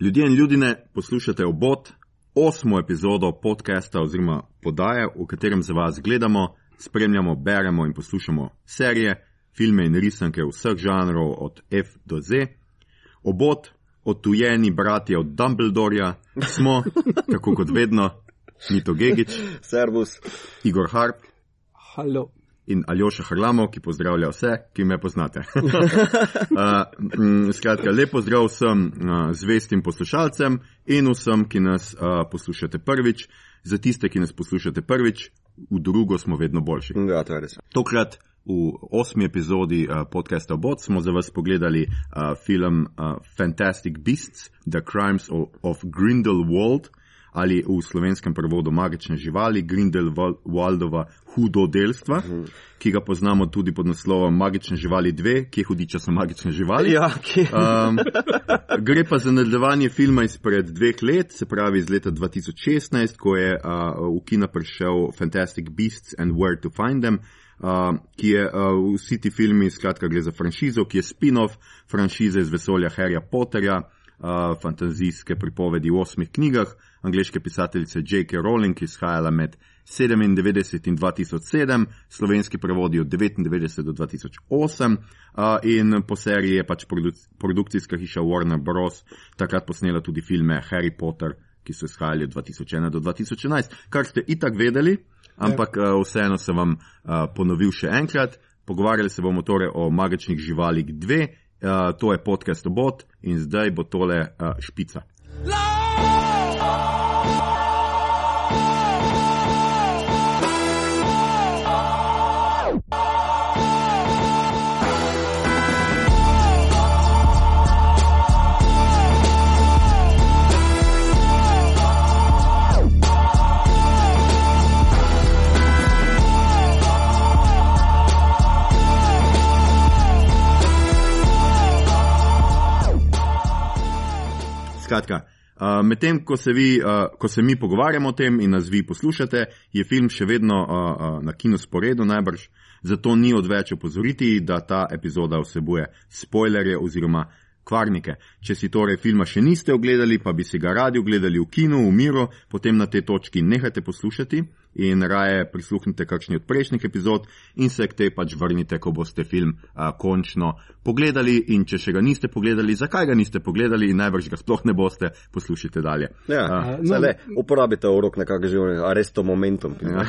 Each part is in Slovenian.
Ljudje in ljudine poslušate obot, osmo epizodo podcasta oziroma podaje, v katerem za vas gledamo, spremljamo, beremo in poslušamo serije, filme in risanke vseh žanrov od F do Z. Obot, odtujeni bratje od Dumbledorja, smo, tako kot vedno, Mito Gigič, Servus. Igor Harp Halo. In Aljoša Harlamov, ki pozdravlja vse, ki me poznate. uh, skratka, lepo zdrav vsem uh, zvestim poslušalcem in vsem, ki nas uh, poslušate prvič. Za tiste, ki nas poslušate prvič, v drugo smo vedno boljši. Ja, to je res. Tokrat v osmi epizodi uh, podcasta Bot smo za vas pogledali uh, film uh, Fantastic Beasts: The Crimes of, of Grindelwald ali v slovenskem prevodu Magične živali Grindelwaldova hudodelstva, uh -huh. ki ga poznamo tudi pod naslovom Magične živali 2, kje hudiča so magične živali. Ja, ki. Um, gre pa za nadaljevanje filma izpred dveh let, se pravi iz leta 2016, ko je uh, v kina prišel Fantastic Beasts and Where to Find Them. Uh, ki je uh, vsi ti filmi, skratka, gre za franšizo, ki je spin-off franšize iz vesolja Harryja Potterja, uh, fantazijske pripovedi v osmih knjigah, angliške pisateljice J.K. Rowling, ki je izhajala med 97 in 2007, slovenski prevodi od 99 do 2008 uh, in po seriji je pač produc produkcijska hiša Warner Bros. takrat posnela tudi filme Harry Potter, ki so izhajali od 2001 do 2011, kar ste itak vedeli, ampak uh, vseeno sem vam uh, ponovil še enkrat. Pogovarjali se bomo torej o magičnih živalih 2, uh, to je podcast Obot in zdaj bo tole uh, špica. Skratka, uh, medtem ko, se vi, uh, ko se mi pogovarjamo o tem in nas vi poslušate, je film še vedno uh, uh, na kinosporedu najbrž, zato ni odveč opozoriti, da ta epizoda vsebuje spoilerje oziroma kvarnike. Če si torej filma še niste ogledali, pa bi si ga radi ogledali v kinu, v miru, potem na tej točki nehajte poslušati in raje prisluhnite kakšni od prejšnjih epizod in se k tej pač vrnite, ko boste film a, končno pogledali. In če še ga niste pogledali, zakaj ga niste pogledali in najbrž ga sploh ne boste, poslušajte dalje. Ja, A, no. le, uporabite urok nekako že, aresto momentum. Ja,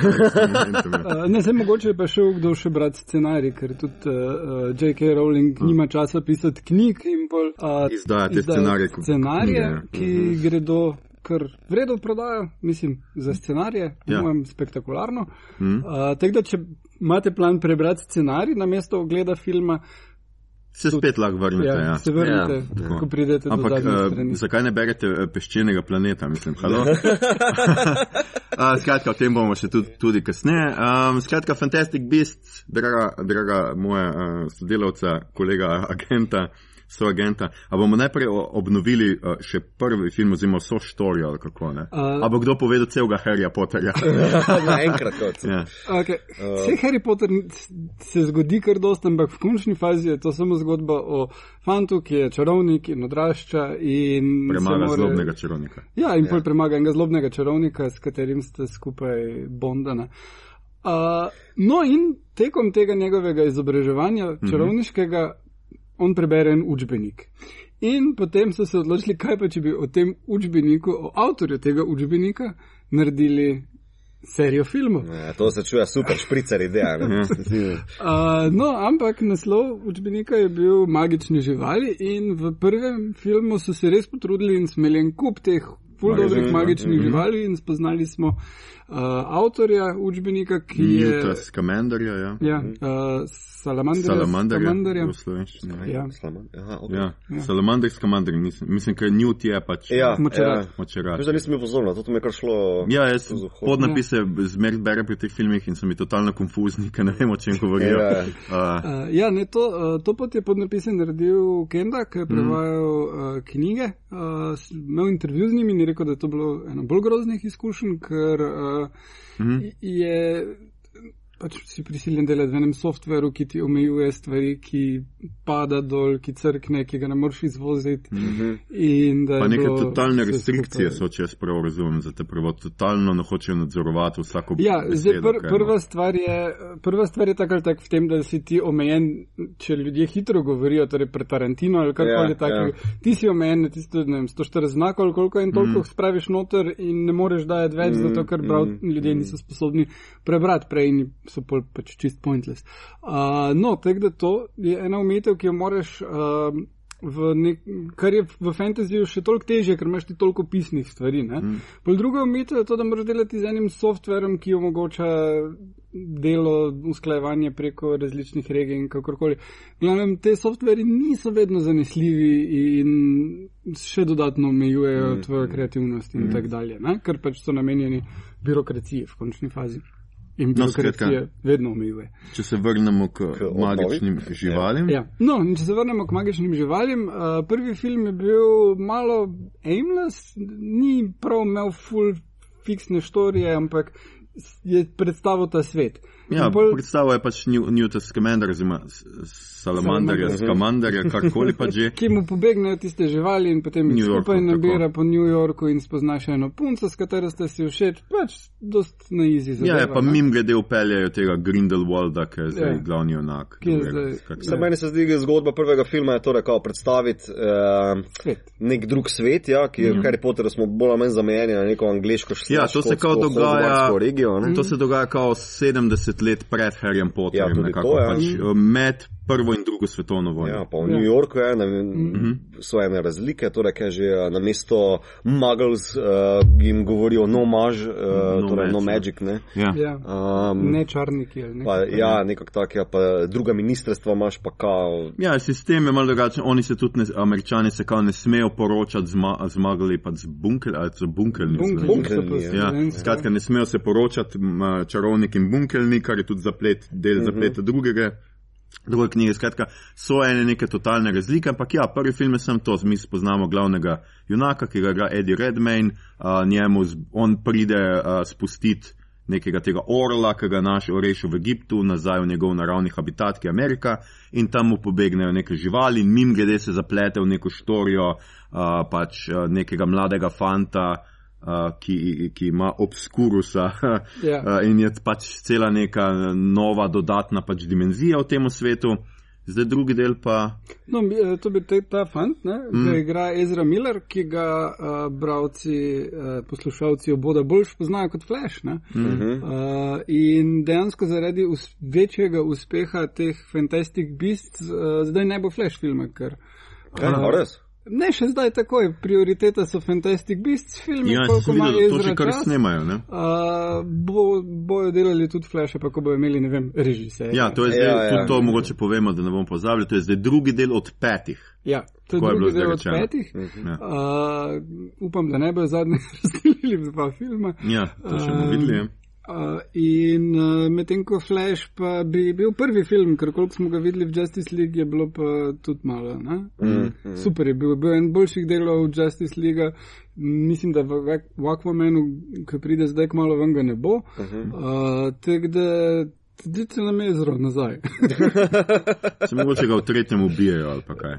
Uh, ne, zdaj mogoče je pa šel kdo še brati scenarij, ker tudi uh, J.K. Rowling nima časa pisati knjig in bolj uh, Izdajate scenarije scenarije, knjige, ja. ki gredo kar vredno prodajo, mislim, za scenarije, Ja. mojem, spektakularno. Mhm. Uh, tako da, če imate plan prebrati scenarij na mesto ogleda filma, se spet lahko vrnete. ja, Ja. se vrnite, Ja, ja, ko pridete do Ampak zadnje uh, strani. zakaj ne berete eh, peščenega planeta, mislim, halo? uh, skratka, o tem bomo še tudi, tudi kasneje. Um, skratka, Fantastic Beasts, draga, draga moja uh, sodelavca, kolega agenta, soagenta. A bomo najprej obnovili uh, še prvi film, oziroma so štorijo ali kako ne? Uh, A bo kdo povedal celega Harryja Potterja? Naenkrat kot. ja. Okay. Vse Harry Potter se zgodi kar dosta, ampak v končni fazi je to samo zgodba o fantu, ki je čarovnik in odrašča. In se Premaga more- zlobnega čarovnika. Ja, in pol premaga enega zlobnega čarovnika, s katerim ste skupaj bondana. Uh, no, in tekom tega njegovega izobraževanja čarovniškega, on prebere en učbenik. In potem so se odločili, kaj pa če bi o tem učbeniku, o avtorju tega učbenika, naredili serijo filmov. Ja, to se čuje super, špricer ideja. ne. Uh, no, ampak naslov učbenika je bil Magične živali in v prvem filmu so se res potrudili in smeli en kup teh ful dobrih Magičnih, živali in spoznali smo uh, avtorja učbenika, ki je. Newta Scamanderja, ja. Ja, uh, Salamanderja. Salamanderja Salamanderja. v slovenščini. Ja. Aha, okay. Ja, Salamander, Scamander, mislim, mislim ker Newt je pač Ja, Močerat. ja. močerat. Veš, da nisem bil pozoren, to mi je kar šlo. Ja, jaz podnapise zmeraj berem pri teh filmih in so mi totalno konfuzni, ker ne vem, o čem govorijo. Ja. Uh, Uh, ja, ne, to, uh, to pot je podnapise naredil Kenda, ki je prevajal uh, knjige. Uh, s- imel intervju z njimi in je rekel, da je to bilo eno bolj groznih izkušenj, ker uh, Mhm. je pač si prisiljen delati v enem softveru, ki ti omejuje stvari, ki pada dol, ki crkne, ki ga ne moreš izvoziti. Mm -hmm. Pa neke totalne restrikcije so, če jaz prav razumem, za te prvo. Totalno ne hočejo nadzorovati vsako Ja, besedo, pr, prva stvar je, prva stvar je tako ali tako v tem, da si ti omejen, če ljudje hitro govorijo, torej pred Tarantino ali karkoli Ja, takega. ja. Ti si omejen na tisto, ne vem, 140 znakov ali koliko in toliko mm. spraviš noter in ne moreš dajati več, mm. zato ker prav mm, ljudje niso sposobni prebrati prej in so pol pač čist pointless. Uh, no, tako da to je ena umetev, ki jo moraš. Uh, nek, kar je v fantasyju še toliko težje, ker imaš ti toliko pisnih stvari. Mm. Pol druga omitev je to, da moraš delati z enim softverom, ki omogoča delo, usklajevanje preko različnih regij in kakorkoli. Glavnem, te softveri niso vedno zanesljivi in še dodatno omejujejo mm. tvojo kreativnost in mm. tako dalje, ne? ker pač so namenjeni birokraciji v končni fazi. In No, birokracija skratka. vedno omejuje. Če se vrnemo k, K magičnim obnovi. živalim. Ja. No, in če se vrnemo k magičnim živalim, uh, prvi film je bil malo aimless, ni prav imel full fiksne štorije, ampak je predstavil ta svet. Ja, In pol- predstavo je pač New- Newton Scamander, oziroma Salamandarja, Salamander. Skamandarja, karkoli pa že. ki mu pobegnejo tiste živali in potem jih Yorku, skupaj tako. nabira po New Yorku in spozna še eno punco, s katero ste si všeč, pač dost na izi zadeva. Ja, je pa ne? mim glede upeljajo tega Grindelwalda, ki je zdaj Ja. glavni junak. Samo meni se zdi, zgodba prvega filma je torej kao predstaviti uh, Svet. nek drug svet, ja, ki je v Harry Potterju smo bolj ali manj zamejeni na neko angliško Mhm. Ja, to se kao dogaja- regijo. Ne? To se dogaja kao 70 let pred Harryjem Potterjem, Ja, nekako to, ja. pač eh, med prvo in drugo svetovno vojno. Ja, pa v Ja. New Yorku je, ne, vem, Mhm. so ene razlike, torej, kaj že na mesto muggles uh, jim govorijo no mag, uh, No torej no magic, magic, ne. Ja. Ja. Um, Ne črniki ali ne. pa, ja, nekako tak, ja, pa druga ministrstva imaš pa kao. Ja, sistem je malo drugačen. Oni se tudi, ne, američani se kao ne smejo poročati zma, zmagali pa z bunker, ali so bunkerni. Bunkerni Bunkerni, ja. Ja, skratka, ne smejo se poročati čarovnik in bunkelnik, kar je tudi zaplet, del Mhm. zapleta drugega. Druge knjige, skratka, so ene neke totalne razlike, ampak ja, prvi film je sem to, mi spoznamo glavnega junaka, ki ga igra Eddie Redmayne, uh, njemu z, on pride uh, spustiti nekega tega orla, ki ga je našel rešil v Egiptu, nazaj v njegov naravni habitat, ki je Amerika, in tam mu pobegnejo neke živali, mim glede se zaplete v neko štorijo uh, pač uh, nekega mladega fanta, uh, ki, ki ima obskurusa Ja. uh, in je pač cela neka nova dodatna pač dimenzija v tem svetu. Zdaj drugi del pa. No, eh, to bi te, ta fant, ne, Mm. mm. igra Ezra Miller, ki ga uh, bravci, uh, poslušalci oboda bolj poznajo kot Flash. Ne? Mm. Uh, in dejansko zaradi us večjega uspeha teh Fantastic Beasts uh, zdaj ne bo Flash filma, ker. Kaj, a res? Ne, še zdaj takoj, prioriteta so Fantastic Beasts filmi, Ja, koliko ima to Ezra že kar čas. snemajo. Ne? Uh, bo, bojo delali tudi Flash, pa ko bojo imeli, ne vem, režiserja. Ja, to je zdaj, Ja, ja, ja. tudi to mogoče povemo, da ne bomo pozabili, to je zdaj drugi del od petih. Ja, to je je bilo drugi zdaj del od petih. Ja, Uh, upam, da ne bojo zadnji razdelili dva filma. ja to še bomo Um, videli. Uh, in uh, medtem ko Flash pa bi bil prvi film, ker koliko smo ga videli v Justice League, je bilo pa tudi malo. ne? Mm. Super je bil, bil en boljših delov Justice League. Mislim, da v, v Aquamanu, ki pride zdaj k malo ven, ga ne bo. Uh -huh. uh, Tako da, dite nam je zelo nazaj. Se mogoče ga v tretjem ubijajo ali pa kaj.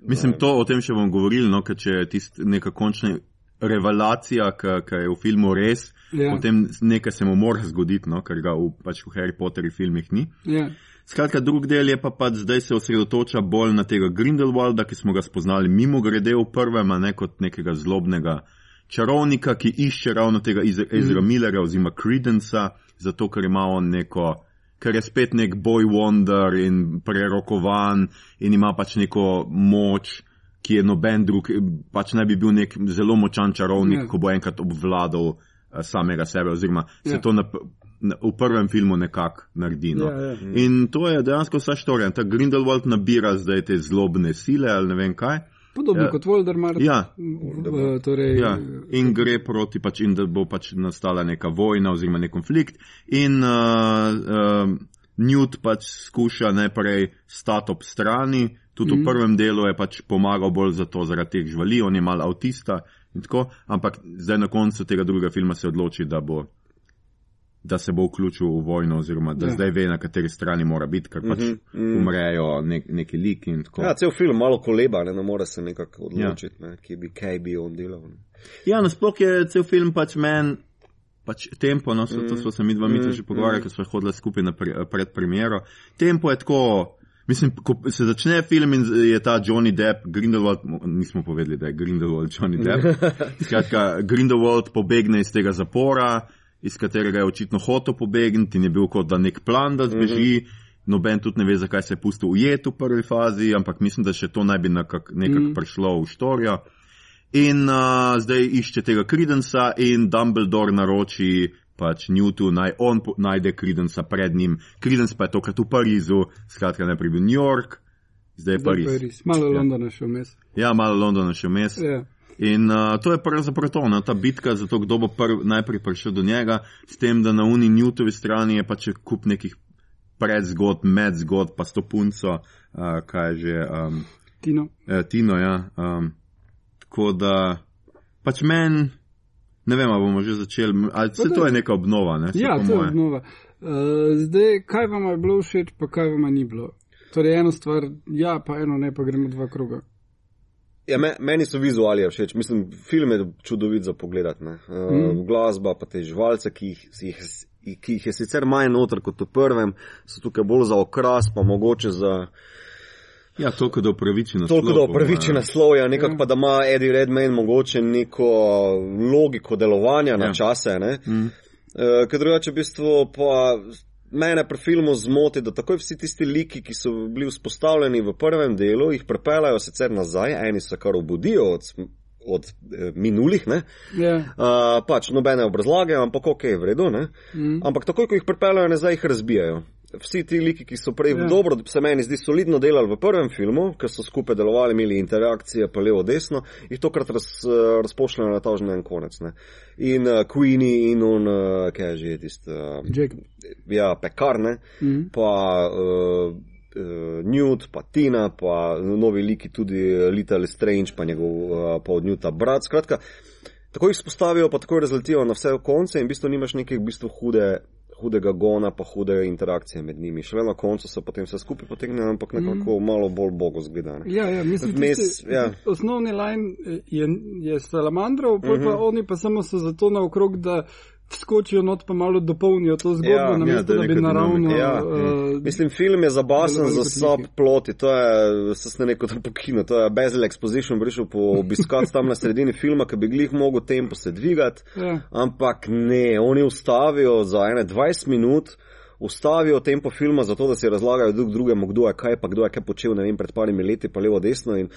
Mislim, to o tem še bom govoril, no, ker če je tist neka končna revelacija, ki je v filmu res, Ja. potem nekaj se mu mora zgoditi, no, ker ga v, pač v Harry Potterju filmih ni. ja. Skratka, drug del je pa pač zdaj se osredotoča bolj na tega Grindelwalda, ki smo ga spoznali mimo grede v prvem, ne kot nekega zlobnega čarovnika, ki išče ravno tega Ezra Millerja oziroma Credenca, zato ker ima on neko, ker je spet nek boy wonder in prerokovan in ima pač neko moč, ki je noben drug, pač naj bi bil nek zelo močan čarovnik, Ja. ko bo enkrat obvladal eh, samega sebe, oziroma se Ja. to na, na, v prvem filmu nekako naredi. No. Ja, ja. In to je dejansko vsa štorija. Ta Grindelwald nabira zdaj te zlobne sile ali ne vem kaj. Podobno Ja. ja. kot Voldemort. Ja. V, torej, Ja, in gre proti, pač, in da bo pač nastala neka vojna oziroma nek konflikt. In uh, uh, Newt pač skuša najprej stati ob strani, tudi mm. v prvem delu je pač pomagal bolj za to, zaradi teh živali, on je mal avtista in tako, ampak zdaj na koncu tega drugega filma se odloči, da bo da se bo vključil v vojno, oziroma da Ja. ja. zdaj ve, na kateri strani mora biti, ker pač Mhm, mhm. umrejo nek, neki liki in tako. Ja, cel film malo koleba, ne, ne more se nekako odločiti, ne, kje bi, kaj bi on delal. Ne. Ja, nasploh je cel film pač men, pač tempo, no, so, to smo se mi dva Mm, že pogovarjali, ker smo hodili skupaj na pre, pred premiero. Tempo je tako, mislim, ko se začne film in je ta Johnny Depp, Grindelwald, mo- nismo povedali, da je Grindelwald Johnny Depp. Skratka, Grindelwald pobegne iz tega zapora, iz katerega je očitno hotel pobegniti in je bil kot da nek plan, da zbeži. Noben tudi ne ve, zakaj se je pustil ujet v prvi fazi, ampak mislim, da še to naj bi nekako nekak Mm. mm. prišlo v štorijo. In uh, zdaj išče tega Credensa in Dumbledore naroči pač Newtu naj on najde Credensa pred njim. Credence pa je tokrat v Parizu, skratka najprej bil New York, zdaj je Zdaj Pariz. Pariz. Malo Ja. Londona še vmes. Ja, malo Londona še vmes. Ja. In uh, to je pravzaprav to, no, ta bitka za to, kdo bo prv, najprej prišel do njega, s tem, da na uni Newtovi strani je pač kup nekih predzgod, medzgod, pa stopunco, uh, kaj že. Um, Tino. Eh, Tino, ja. Um, tako da, pač meni, ne vem, ali bomo že začeli, ali se to je neka obnova, ne? Ja, to je moje. obnova. Uh, zdaj, kaj vam je bilo všeč, pa kaj vam ni bilo? Torej, eno stvar, ja, pa eno ne, pa gremo dva kroga. Ja, me, meni so vizuali všeč, mislim, film je čudovit za pogled. Uh, Mm. mm. Glasba, pa te živalce, ki jih, jih, ki jih je sicer manj noter kot v prvem, so tukaj bolj za okras, pa mogoče za Ja, toliko da upraviči na toliko, da upraviči naslov, ja, nekako Ja. pa da ima Eddie Redmayne mogoče neko logiko delovanja na Ja. čase. Ne? Mm. Uh, ker drugače v bistvu pa mene pri filmu zmoti, da takoj vsi tisti liki, ki so bili vzpostavljeni v prvem delu, jih prepelajo sicer nazaj, eni se kar obudijo od, od eh, minulih, ne? Ja. Uh, pač nobene obrazlage, ampak ok, v redu, ne? Mm. Ampak takoj, ko jih prepelajo nazaj, jih razbijajo. Vsi ti liki, ki so prej Ja. dobro, se meni zdi, solidno delali v prvem filmu, ker so skupaj delovali, imeli interakcije, pa levo, desno, jih tokrat raz, eh, razpošljajo na ta že en konec. Ne. In uh, Queenie in on, uh, kaj je že tisti, uh, Jacob. ja, pekarne, Mm. pa uh, uh, Newt, pa Tina, pa novi liki tudi eh, Little Strange, pa njegov, uh, pa od Newta brat. Skratka, tako jih spostavijo, pa tako razletijo na vse konce in v bistvu nimaš nekih v bistvu hude. Hudega gona, pa hude interakcije med njimi. Šele na koncu se potem vse skupaj potegne, ampak nekako mm. malo bolj bogo zgledane. Ja, ja, mislim, Vmes, tisti, ja. osnovni line je, je salamandrov, pol Mhm. pa oni pa samo so zato naokrog, da skočijo not pa malo dopolnijo to zgodbo, Ja, ja, namesto da da bi naravno. Ja. uh, Mislim, film je zabasen za kot sab liki. ploti, to je, se ste neko tam pokino, to je Basil Exposition prišel po obiskat tam na sredini filma, ki bi glih mogel tempo se dvigati, ja. ampak ne, oni ustavijo za ene 20 minut, ustavijo tempo filma zato, da si razlagajo drug drugemu, kdo je kaj, pa kdo je kaj počel, ne vem, pred parimi leti, pa levo, desno in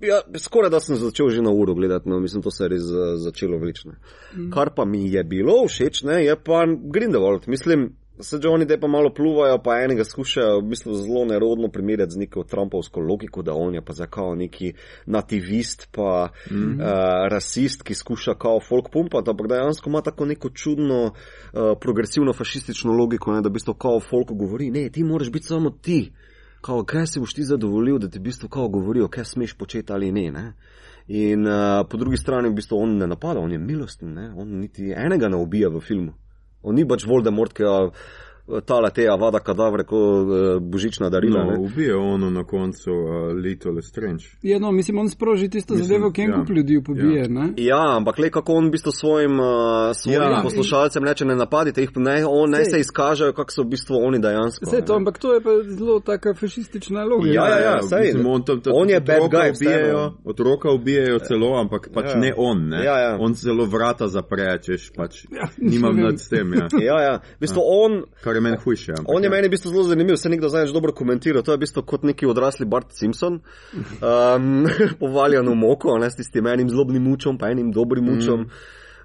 Ja, skoraj da sem začel že na uro gledati, no, mislim, to se je res uh, začelo vlično. Mm. Kar pa mi je bilo všeč, ne, je pa Grindelwald. Mislim, se oni te pa malo pluvajo, pa enega skušajo, mislim, zelo nerodno primerjati z neko trumpovsko logiko, da on je pa zakao neki nativist, pa mm. uh, rasist, ki skuša kao folk pumpati, ampak dejansko ima tako neko čudno, uh, progresivno fašistično logiko, ne, da v bistvu kao folk govori, ne, ti moraš biti samo ti kao, kaj si boš ti zadovoljil, da ti v bistvu govorijo, kaj smeš početi ali ne. ne? In uh, po drugi strani v bistvu on ne napada, on je milosten, ne? on niti enega ne ubija v filmu. On ni pač Voldemort, ki je tala te avada kadavre, kot uh, božična darila. No, ubije ono na koncu uh, Little Strange. ja, no, mislim, on sproži tisto Mislim, zadevo, ki en ja. kup ljudi pobije. Ja. ne? Ja, ampak le kako on v bistvu svojim, uh, svojim Ja. ja, poslušalcem reče, ne napadite jih, ne, on, ne Sej. se izkažejo, kako so v bistvu oni dejansko. Vse to, ne. ampak to je pa zelo taka fašistična logika. Ja, ja, ja, saj. mislim, on, tam, tam, On je bad guy, ubijajo, vseeno. otroka ubijajo celo, ampak pač Ja. ne on, ne. Ja, ja. On celo vrata zapre, češ pač Ja, nimam nad s tem, ja. Ja, ja, v bistvu on, kar je meni hujše. ampak On je ja. meni v bistvu zelo zanimiv, se nekdo zdaj že dobro komentiral. To je v bistvu kot neki odrasli Bart Simpson, um, povaljen v moko, ne s tistim enim zlobnim mučom, pa enim dobrim mučom.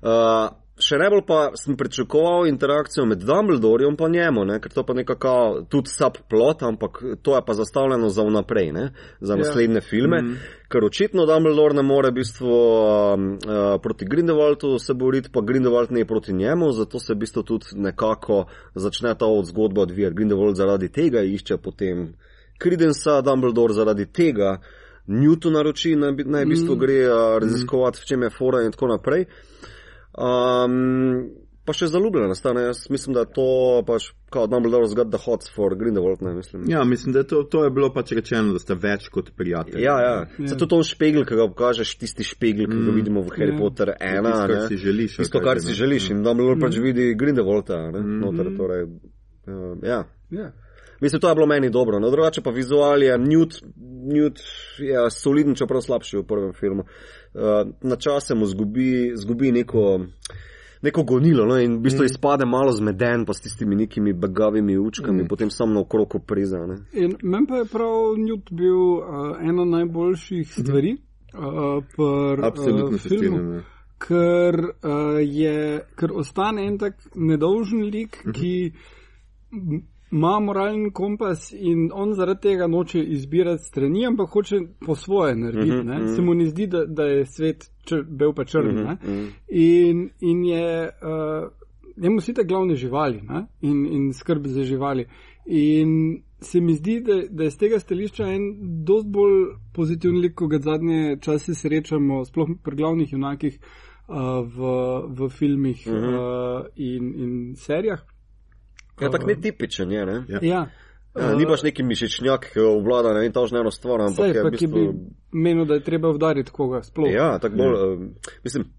Uh, še najbolj pa sem pričakoval interakcijo med Dumbledorjem in njemu, ne, ker to pa nekako tudi subplot, ampak to je pa zastavljeno za vnaprej, ne, za Ja. naslednje filme. Mhm. Ker očitno Dumbledore ne more v bistvu um, uh, proti Grindelwaldu se boriti, pa Grindelwald ne proti njemu, zato se v bistvu tudi nekako začne ta od zgodba odvijati. Grindelwald zaradi tega išče potem Credensa, Dumbledore zaradi tega Newton naroči, naj, naj v bistvu gre uh, raziskovati, v čem je fora in tako naprej. Um, pa še zaljubljena sta. Ne? Jaz mislim, da je to pač kao Dumbledore's got the hots for Grindelwald, ne mislim. Ja, mislim, da je to, to je bilo pač rečeno, da ste več kot prijatelji. Ja, ja. Ja. Zato to špegel, ki ga pokažeš, tisti špegel, ki ga Mm. vidimo v Harry Ja. Potter 1. Tisto, kar ne. si želiš, Tisto, kar si ne. želiš. In Dumbledore pač vidi Grindelwalda, Mm. noter, torej, uh, ja. Ja. Mislim, to je bilo meni dobro. No, drugače pa vizual je Newt, Newt je soliden, čeprav slabši v prvem filmu. Uh, na čase mu zgubi, zgubi neko, neko gonilo no, in v bistvu mm. izpade malo zmeden, pa s tistimi nekimi begavimi učkami, mm. potem sam na okrog preza. Ne. In meni pa je prav Newt bil uh, ena najboljših stvari uh, pri Absolutno uh, filmu. ja. ker, uh, je, ker ostane en tak nedolžen lik, uh -huh. ki ima moralni kompas in on zaradi tega noče izbirati strani, ampak hoče po svoje narediti. Uh -huh, Se mu ne zdi, da, da je svet čr, bel pa črn. Uh -huh, in, in je. Uh, Njemu si te glavne živali ne? in, in skrb za živali. In se mi zdi, da, da je z tega stališča en dost bolj pozitiven lik, ko ga zadnje čase srečamo, sploh pri glavnih junakih uh, v, v filmih uh -huh. uh, in, in serijah. Ja, tako ne tipičen je, ne. Ja. Ja. Ja, ni pač neki mišičnjak, ki obvlada ne vem, točno eno stvar, ampak Saj, je v pa ki bistvu... bi menil, da je treba udariti koga sploh. Ja, tako bolj, uh, mislim,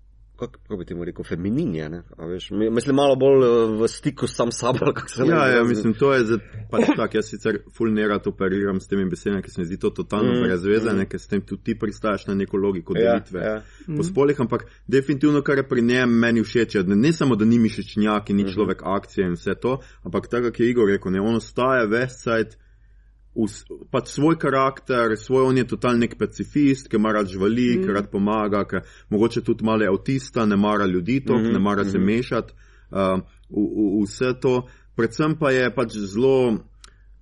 kako kak bi ti mu rekel, feminin je, ne? A veš, mi- mislim, malo bolj uh, v stiku sam s sabo, ali kako se ne Ja, ja, izrazim. mislim, to je pač tako. Jaz sicer full nerat operiram s temi besedami, ker se mi zdi to totalno Mm, mm, brezvezane, ker s tem tudi ti pristajaš na neko logiko Ja, delitve ja. po spolih, ampak definitivno, kar je pri njem meni všeč, je, da ne samo, da ni mišičnjak in ni Mhm. človek akcije in vse to, ampak tako, kot je Igor rekel, ne, on ostaja Pač svoj karakter, svoj on je totalni pacifist, ki ima rad živali, mm. ki rad pomaga, ki mogoče tudi malo je avtista, ne mara ljudi, tok, mm -hmm. ne mara se mešati uh, v, v, vse to. Predvsem pa je pač zelo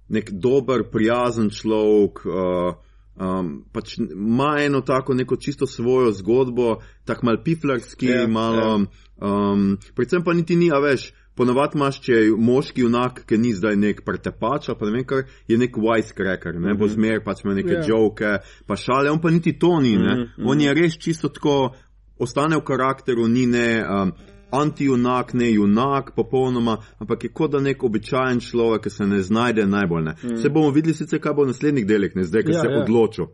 nek dober, prijazen človek. Uh, Um, pač ima eno tako neko čisto svojo zgodbo, tako mal piflarski, Ja, yeah, malo. Yeah. Um, predvsem pa niti ni, a veš, ponovadi imaš, če je moški junak, ki ni zdaj nek pretepač, pa ne vem, kar je nek wisecracker, ne mm -hmm. bo zmer, pač ima neke Ja. yeah. joke, pa šale, on pa niti to ni, ne. Mm -hmm. On je res čisto tako, ostane v karakteru, ni ne. Um, Anti-junak, ne junak, popolnoma, ampak je kot da nek običajen človek, ki se ne znajde najbolj. Ne. Mm. Se bomo videli sicer, kaj bo v naslednjih delih, ne zdaj, ki Ja, se je ja. odločil.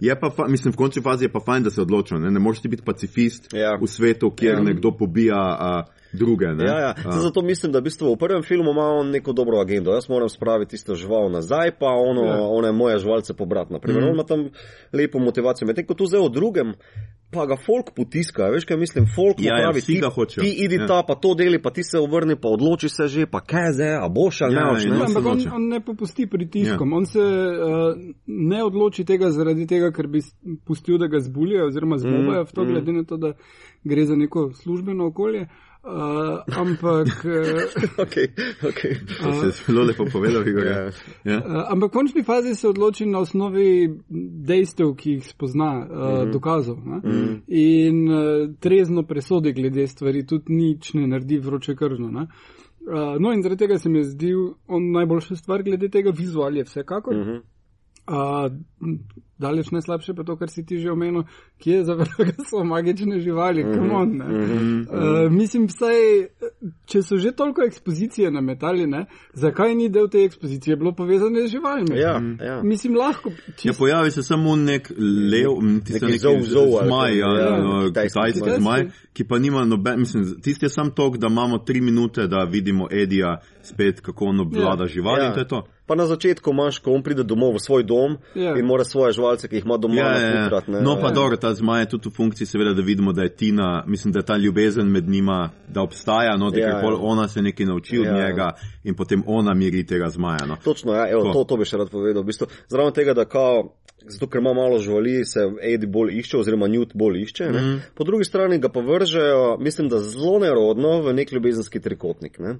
Je pa, fa, mislim, v končni fazi je pa fajn, da se odločil. Ne, ne moreš ti biti pacifist Ja. v svetu, kjer Ja. ja. nekdo pobija a, druge. Ne. Ja, ja. A, zato mislim, da v, bistvu v prvem filmu ima on neko dobro agendo. Jaz moram spraviti tisto žival nazaj, pa ono, Ja. ja. one moje živalce pobrati. Naprimer, mm. on ima tam lepo motivacijo. Medtem ko tu zdaj o drugem, pa ga folk potiska. Veš, kaj mislim, folk Ja, ja, pravi, vsi ti, ga hočejo. ti idi Ja. ta, pa to deli, pa ti se obrni, pa odloči se že, pa kaj zdaj, a boš ali Ja, ne boš. Ne? on- Ampak on, on ne popusti pritiskom. Ja. On se uh, ne odloči tega zaradi tega, ker bi pustil, da ga zbulijo oziroma zmobajo, mm, to, glede na to, da gre za neko službeno okolje. Uh, ampak, uh, Okay, okay. To se je zelo lepo povedal, Igor. Ja. Ja. Uh, ampak v končni fazi se odloči na osnovi dejstev, ki jih spozna, uh, mm -hmm. dokazov. Ne? Mm -hmm. In uh, trezno presodi glede stvari, tudi nič ne naredi vroče krzno. Ne? Uh, no, in zaradi tega se mi je zdel on najboljša stvar glede tega vizualija, vsekakor. Mm -hmm. Uh, daleč najslabše pa to, kar si ti že omenil, ki je za vraga so magične živali, mm -hmm. on. Mm -hmm. uh, mislim, vsaj, če so že toliko ekspozicije nametali, ne, zakaj ni del te ekspozicije bilo povezane z živalmi? Ja, ja. Mislim, lahko. Ja, Čist, pojavi se samo nek lev, ti so Neki neki zov, zmaj, ja, ja, ja, kitajski kitajski zmaj. zmaj, ki pa nima noben, mislim, tisti je sam tok, da imamo tri minute, da vidimo Edija spet, kako on obvlada Ja. živali Ja. in to je to. Pa na začetku imaš, ko on pride domov v svoj dom Ja. in mora svoje živalce, ki jih ima doma, Ja, ja, ja. naputrat, ne. No, pa Ja. dobro, ta zmaj je tudi v funkciji, seveda, da vidimo, da je Tina, mislim, da je ta ljubezen med njima, da obstaja, no, da ja, ja. ja. ona se nekaj nauči od Ja, ja. njega in potem ona miri tega zmaja. No. Točno, ja, evo, To. to, to bi še rad povedal. V bistvu, zraven tega, da kao, zato ker ima malo živali, se Edi bolj išče, oziroma Newt bolj išče. Mm. Mhm. Po drugi strani ga pa vržejo, mislim, da zelo nerodno v nek ljubezenski trikotnik. Ne?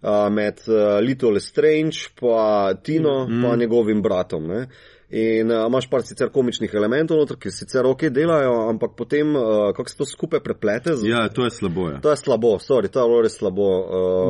Uh, med uh, Little Strange, pa Tino, mm. pa njegovim bratom. Ne? In uh, imaš par sicer komičnih elementov, noter, ki sicer ok delajo, ampak potem, uh, kako se to skupaj preplete. Z... Ja, to je slabo. Ja. To je slabo, sorry, to je bilo res slabo.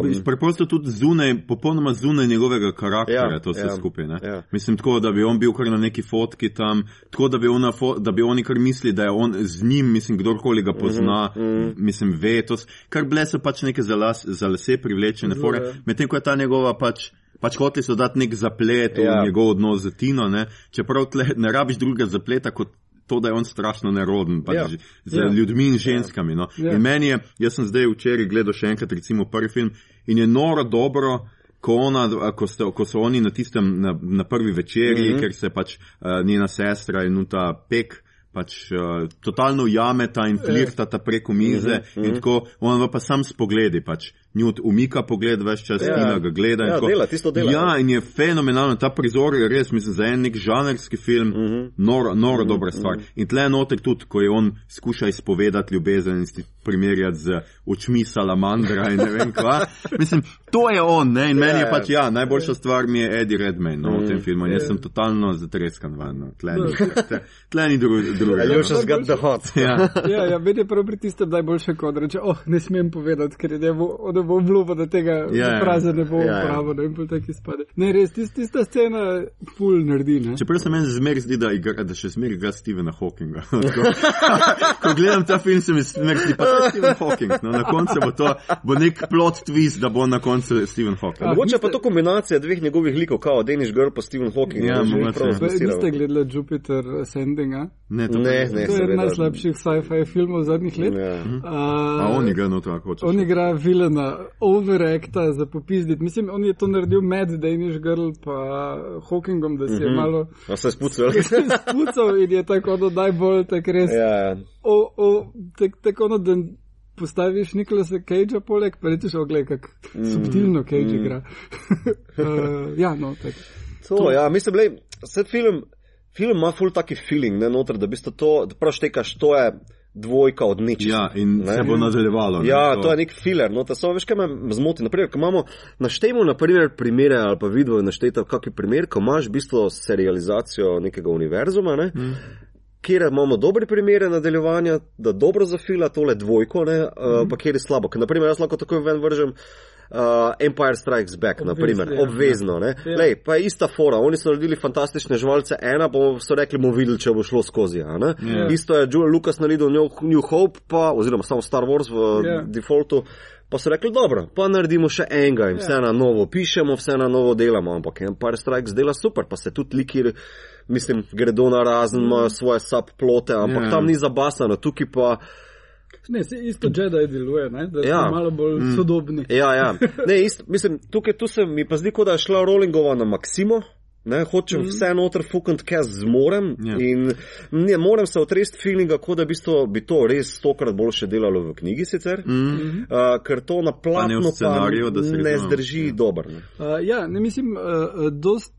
Um... Preprosto tudi zunaj, popolnoma zunaj njegovega karakterja, ja, to vse ja, skupaj. Ja. Mislim, tako da bi on bil kar na neki fotki tam, tako da bi, ona, da bi oni kar mislili, da je on z njim, mislim, kdorkoli ga pozna, mm -hmm. mislim, ve to, kar ble so pač neke za, las, za lase privlečene fore, medtem ko je ta njegova pač. Pač hoteli so dati nek zaplet v ja. njegov odnos z Tino, ne? čeprav tle, ne rabiš drugega zapleta kot to, da je on strašno neroden pač ja. z ja. ljudmi in ženskami. No? Ja. In meni je, jaz sem zdaj včeraj gledal še enkrat recimo prvi film in je noro dobro. Ko, ona, ko, ste, ko so oni na tistem, na, na prvi večerji, mm -hmm. ker se pač uh, njena sestra in ta pek pač uh, totalno jameta in flirtata preko mize mm -hmm. in tako, on pa sam s pogledi pač njut umika pogled, več čas ja. in ga gleda. Ja, dela, tisto dela. Ja, in je fenomenalno, ta prizor je res, mislim, za en nek žanrski film, mm -hmm. noro, noro mm -hmm. dobra stvar. Mm -hmm. In tle notek tudi, ko je on skuša izpovedati ljubezen in si primerjati z očmi salamandra in ne vem kva. mislim, to je on, ne? in meni je ja, pač, ja, najboljša stvar mi je Eddie Redmayne no, v tem mhm. filmu in jaz sem totalno zatreskan van, no. tle ni drugega. Ali už zgad the hot. Ja, ja, ja meni je prav pri tistem najboljše, ko reče, oh, ne smem povedati, ker je njemu da bo obljubo, da tega yeah, ja, ja. praze ne bo yeah, ja, upravo, da jim bo tako izpade. Ne, res, tist, tista scena ful naredi. Ne? Čeprav se meni zmer zdi, da, igra, da še zmer igra Stevena Hawkinga. Ko gledam ta film, se mi zmer zdi, pa je Steven Hawking. No, na koncu bo to bo nek plot twist, da bo na koncu Steven Hawking. Ah, Mogoče pa to kombinacija dveh njegovih likov, kao Danish Girl pa Steven Hawking. Ja, Vi ste gledali Jupiter Sending? Ne, to ne, ne. To je eden najslabših sci-fi filmov zadnjih let. Ja. Uh, A on igra no tako. On igra vilena overacta za popizditi. Mislim, on je to naredil med Danish Girl pa Hawkingom, da si je mm -hmm. malo. A se je spucal. se je spucal in je tako, da najbolj tak res. Ja, ja. O, o, tak, tako, da postaviš Nikolasa Cagea poleg, pa rečeš, oglej, kak mm, subtilno Cage mm. igra. uh, ja, no, tako. To, to. Ja, mislim, lej, set film, film ima full taki feeling, ne, noter, da bi to, da prav štekaš, to je dvojka od nič. Ja, in ne? se bo nadaljevalo. Ja, to. to je nek filer. No, samo veš, kaj me zmoti. Naprimer, ko imamo, naštejmo naprimer primere ali pa vidimo naštejte kakšen primer, ko imaš v bistvu serializacijo nekega univerzuma, ne? mm. kjer imamo dobre primere nadaljevanja, da dobro zafila tole dvojko, ne? Mm. Uh, pa kjer je slabo. Ker, naprimer, jaz lahko takoj ven vržem uh, Empire Strikes Back, Obvezno, naprimer, ja. obvezno. Ja. Lej, pa je ista fora, oni so naredili fantastične živalce, ena pa so rekli, bomo videli, če bo šlo skozi. Ja. Isto je Jules Lucas naredil New Hope, pa, oziroma samo Star Wars v ja. defaultu. Pa so rekli, dobro, pa naredimo še enega in vse na novo pišemo, vse na novo delamo, ampak Empire Strikes dela super, pa se tudi liki, mislim, gredo na razen, imajo svoje subplote, ampak yeah. tam ni zabasano, tukaj pa. Ne, se isto Jedi deluje, ne? da ja. so malo bolj mm. sodobni. Ja, ja. Ne, isto, mislim, tukaj tu se mi pa zdi, kot da je šla Rollingova na Maksimo. Ne, hočem mm. vse noter fukant, kaj zmorem ja. in ne morem se otresti feelinga, kot da bistvo, bi to res stokrat boljše delalo v knjigi sicer, mm. uh, ker to na planu pa ne zdrži ja. dobro. Uh, ja, ne mislim, uh, dost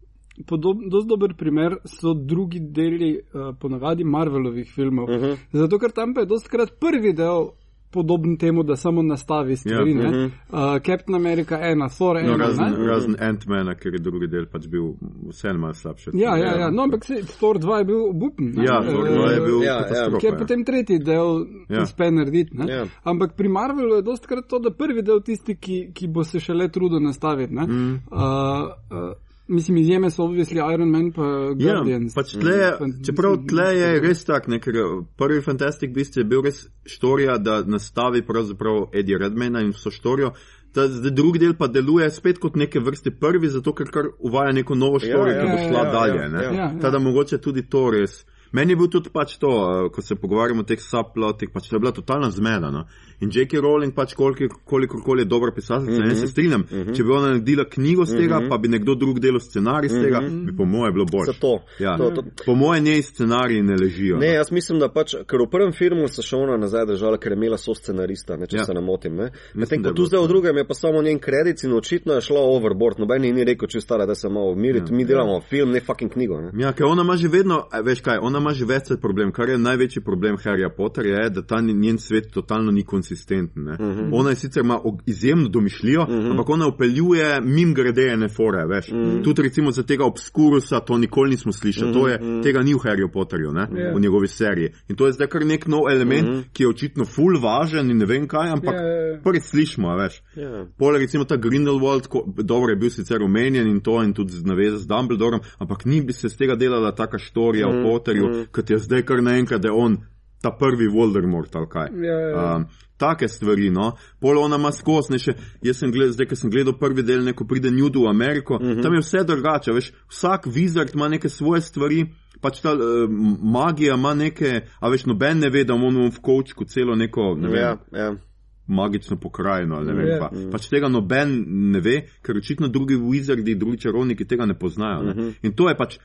Dost dober primer so drugi deli, uh, ponavadi Marvelovih filmov. Uh mhm. -huh. Zato, ker tam pa je dost krat prvi del podoben temu, da samo nastavi stvari. Ja, uh -huh. uh, Captain America 1, Thor 1. No, razen razen Ant-Man, ker je drugi del pač bil vseeno malo slabši. Ja, ja, ja. No, ampak se, Thor 2 je bil obupen. Ja, Thor 2 je bil. Ja, ja. Ker je potem tretji del ja. uspe narediti. Ja. Ampak pri Marvelu je dost krat to, da prvi del tisti, ki, ki bo se šele trudil nastaviti. Mm. Uh, uh, Mislim, izjeme so obvisli Iron Man pa ja, Guardians. Ja, pač tle, čeprav tle je res tak, ker prvi Fantastic Beast je bil res štorija, da nastavi pravzaprav Eddie Redmana in vso štorijo. Ta, drugi del pa deluje spet kot neke vrste prvi, zato ker kar uvaja neko novo ja, štorijo, ja, ki bo šla ja, ja, dalje. Ja, ja, ja. Tada mogoče tudi to res. Meni je bil tudi pač to, ko se pogovarjamo o teh subplotih, pač to je bila totalna zmeda. No? In J.K. Rowling, pač koliko kol je dobro pisateljica, mm -hmm. se strinjam. Mm -hmm. Če bi ona naredila knjigo z tega, mm -hmm. pa bi nekdo drug delal scenarij z tega, mm -hmm. bi po mojem bilo bolje. Ja. To, to. Po mojem njej scenariji ne ležijo. Ne, no. jaz mislim, da pač, ker v prvem filmu se še ona nazaj držala, ker je imela so scenarista, ne, če ja. se ne motim. Medtem ko tu zdaj v drugem je pa samo njen kredit in očitno je šla overboard. Noben ni rekel, če stara, da se malo umiriti. Ja. Mi delamo ja. film, ne fucking knjigo. Ne. Ja, ker ona ima že vedno, veš kaj, ona imaš več problem. Kar je največji problem Harryja Potterja, je, da ta njen svet totalno ni konsistenten. Uh -huh. Ona je sicer ima izjemno domišljijo, uh -huh. ampak ona upeljuje mim grede ene fore. Uh -huh. Tudi recimo za tega obskurusa, to nikoli nismo slišali. Uh -huh. je, tega ni v Harryju Potterju, ne, yeah. v njegovi seriji. In to je zdaj kar nek nov element, uh -huh. ki je očitno full važen in ne vem kaj, ampak yeah. prvič slišimo, veš. Yeah. Poleg recimo ta Grindelwald, ko, dobro je bil sicer omenjen in to in tudi naveza z Dumbledorom, ampak ni bi se z tega delala taka štorija mm, o Potterju, mm. kot je zdaj kar naenkrat, da je on ta prvi Voldemort ali kaj. Ja, ja. Um, take stvari, no, pol ona ima skosne še, jaz sem gledal, zdaj, ker sem gledal prvi del, neko pride Newt v Ameriko, mm -hmm. tam je vse drugače, veš, vsak vizard ima neke svoje stvari. Pač ta uh, magija ima neke, a veš, noben ne ve, da imamo v kočku celo neko, ne vem, Ja, ja. magično pokrajino. Ne vem, Ja. pa. pač tega noben ne ve, ker očitno drugi wizardi, drugi čarovniki tega ne poznajo. Ne? In to je pač.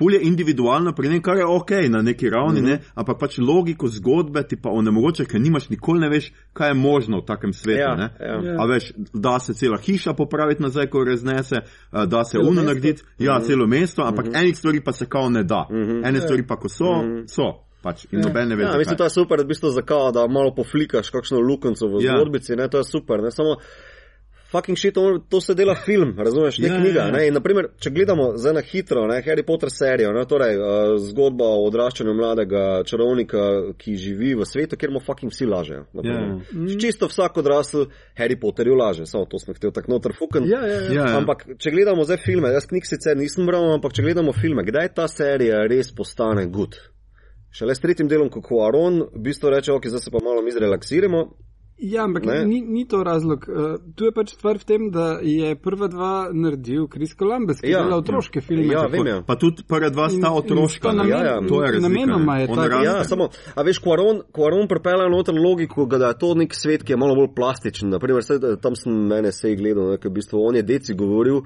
Je individualno pri njej, kar je ok na neki ravni, mm -hmm. ne? ampak pač logiko zgodbe ti pa onemogoča, ker nimaš nikoli ne veš, kaj je možno v takem svetu. Ja, ne? ja. Ja. A veš, da se cela hiša popraviti nazaj, ko raznese, a, da se uno narediti, ja, celo mesto, ampak mm -hmm. enih stvari pa se kao ne da. Mm -hmm. Ene stvari pa, ko so, mm -hmm. so. Pač, in Ja. noben ne ve. Ja, zakaj. mislim, to je super, v bistvu zakao, da malo poflikaš kakšno lukenco v Ja. zgodbici, ne, to je super. Ne, samo fucking shit, on- to se dela film, razumeš, ne Ja, knjiga. ja, ja. Ne, in, naprimer, če gledamo zdaj na hitro, ne, Harry Potter serijo, ne, torej uh, zgodba o odraščanju mladega čarovnika, ki živi v svetu, kjer mu fucking vsi lažejo. naprimer. Ja. Čisto vsak odrasel Harry Potterju laže, samo to smo hteli tako noter fuken. Ja, ja, ja. Ja, ja. Ampak, če gledamo zdaj filme, jaz knjig sicer nisem bral, ampak če gledamo filme, kdaj ta serija res postane good? Šele s tretjim delom, ko Kuaron v bistvu reče, ok, zdaj se pa malo mi zrelaksiramo. Ja, ampak Ne. ni, ni to razlog. Uh, tu je pač stvar v tem, da je prva dva naredil Chris Columbus, ki Ja. dela otroške filme. Ja, Tako- vem, ja. Pa tudi prva dva sta In- in otroška. ne. namen- Ja, ja, to je razlika. namenoma je raste- Ja, samo, a veš, Kuaron, Kuaron pripelje noter logiko, da je to nek svet, ki je malo bolj plastičen. Naprimer, saj, da- tam sem mene sej gledal, ne, v bistvu on je deci govoril.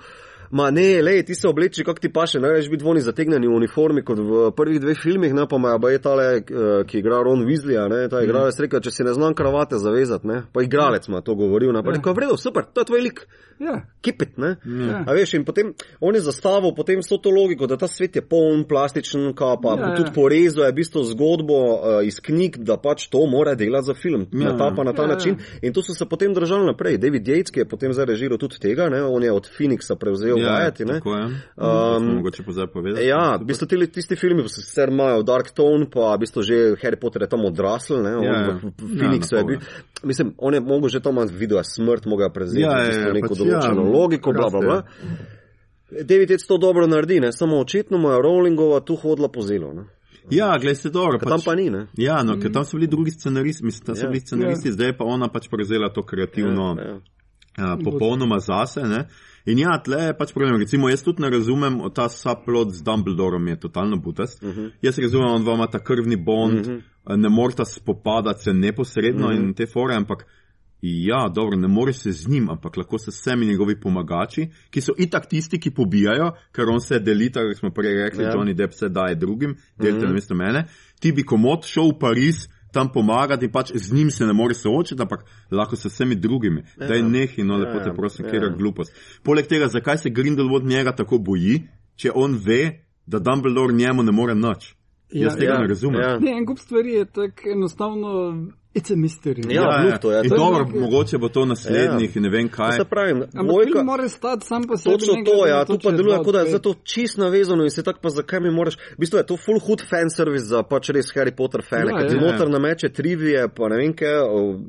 Ma ne, lej, ti se obleči, kako ti paše, ne veš biti oni zategnjeni v uniformi kot v prvih dveh filmih, ne pa me je tale, eh, ki igra Ron Weasley, ne, ta igralec rekel, če si ne znam kravate zavezati, ne, pa igralec ima to govoril, ne, pa Ja. rekel, vredo, super, to je tvoj lik. Ja, Kipit, ne? Ja. A veš, in potem on je zastavil potem vso to logiko, da ta svet je poln, plastičen, ka pa ja. tudi porezal je v bistvu zgodbo uh, iz knjig, da pač to mora delati za film. Ja, na ta pa na ta ja. način. In to so se potem držali naprej. David Yates, ki je potem zdaj režiral tudi tega, ne? on je od Phoenixa prevzel Ja, vajeti. ne. tako je. Um, mogoče pozabi povedati. Ja, v bistvu tili, tisti filmi pa sicer imajo Dark Tone, pa v bistvu že Harry Potter je tam odrasel, ne, on Ja, ja, ja. Phoenixu Ja, je bil. Mislim, on je mogel že tam videti smrt, mogel je prevzeti Ja, ja, ja, ja, neko pač določeno ja, logiko, bla, bla, bla. David Yates to dobro naredi, ne, samo očitno mu je Rowlingova tu hodila po zelu, ne. Ja, glej se dobro. Ker tam pa ni, ne. Ja, no, ker tam so bili drugi scenaristi, mislim, tam so Ja. bili scenaristi, zdaj pa ona pač prevzela to kreativno. Ja, ja. a, popolnoma zase. Ne? In ja, tle je pač problem. Recimo, jaz tudi ne razumem, ta subplot z Dumbledorom je totalno butast. Uh Mhm. -huh. Jaz razumem, on ima ta krvni bond, uh -huh. ne morata spopadati se neposredno uh -huh. in te fore, ampak. Ja, dobro, ne moreš se z njim, ampak lahko se vsemi njegovi pomagači, ki so itak tisti, ki pobijajo, ker on se deli, tako kot smo prej rekli, Ja. ja. Johnny Depp se daje drugim, delite mm -hmm. namesto mene. Ti bi komod šel v Pariz, tam pomagati in pač z njim se ne moreš soočiti, ampak lahko se vsemi drugimi. Ja. Daj nehi, no lepo te Ja, prosim, ja. kjer je glupost. Poleg tega, zakaj se Grindelwald njega tako boji, če on ve, da Dumbledore njemu ne more nič? Jaz Ja, tega ja, ne razumem. ja. Ne, en kup stvari je tako enostavno, it's a mystery. Ja, glup to je. In To je dobro, nekaj- mogoče bo to naslednjih, ja. ne vem To kaj. se pravi, film mora stati sam po sebi. Točno to, ja, tu pa je deluje, kot da je za to čist navezano in se tako pa zakaj mi moraš. V bistvu je to full hood fan service za pač res Harry Potter fane, Ja, ja, ker ti ja. noter nameče trivije, pa ne vem kaj,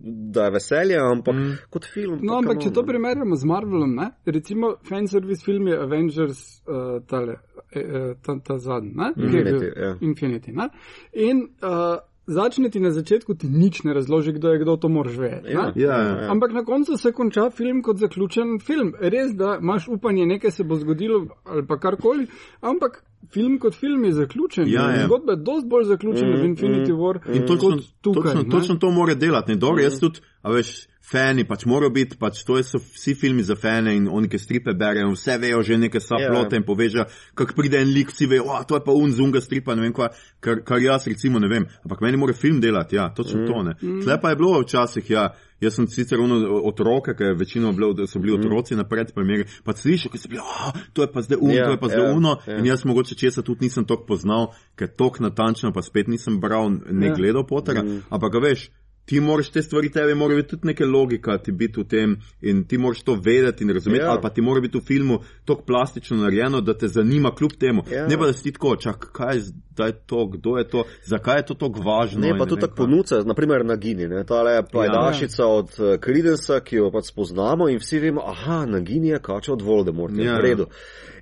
da je veselje, ampak mm. kot film. No, pa ampak če to primerjamo z Marvelom, ne? recimo fanservice film je Avengers, uh, tale, eh, eh, ta, ta zadnji, ne? Ki je Infinity, ja. Infinity, ne? In uh, začne ti na začetku, ti nič ne razloži, kdo je kdo, to moraš vedeti. Ja. Ja, ja. Ampak na koncu se konča film kot zaključen film. Res, da imaš upanje, nekaj se bo zgodilo ali pa karkoli, ampak film kot film je zaključen. Ja, ja. Zgodba je dosti bolj zaključena v Infinity War. In točno, kot tukaj, točno, ne. točno to mora delati. Dobro, jaz tudi a veš, fani pač morajo biti, pač to so vsi filmi za fane in oni, ki stripe berejo, vse vejo že neke saplote Ja. in povežejo, kak pride en lik, vsi vejo, "O, to je pa un zunga stripa, ne vem kva, kar, kar jaz recimo ne vem, ampak meni mora film delati, ja, točno mm. to ne. Mm. Tle pa je bilo včasih, ja, jaz sem sicer ono otroke, ker večino bilo, da so bili otroci na predpremieri, pa slišal, ki so bili, "A, to je pa zdaj un, Ja, to je pa zdaj ja, uno ja. in jaz mogoče česa tudi nisem tok poznal, ker tok natančno pa spet nisem bral, ne ja. gledal potera, mm. ampak ga veš, ti moraš te stvari, tebi mora biti tudi neka logika, ti biti v tem in ti moraš to vedeti in razumeti, Ja. ja. ali pa ti mora biti v filmu tako plastično narejeno, da te zanima kljub temu. Ja. Ja. Ne pa da si ti tako, čak, kaj je zdaj to, kdo je to, zakaj je to tako važno. Ne, pa tudi tako kaj. ponudca, naprimer na Gini, ne, tale pajdašica ja. od eh, Credensa, ki jo pač spoznamo in vsi vemo, aha, na Gini je kača od Voldemorta. Ja. v redu.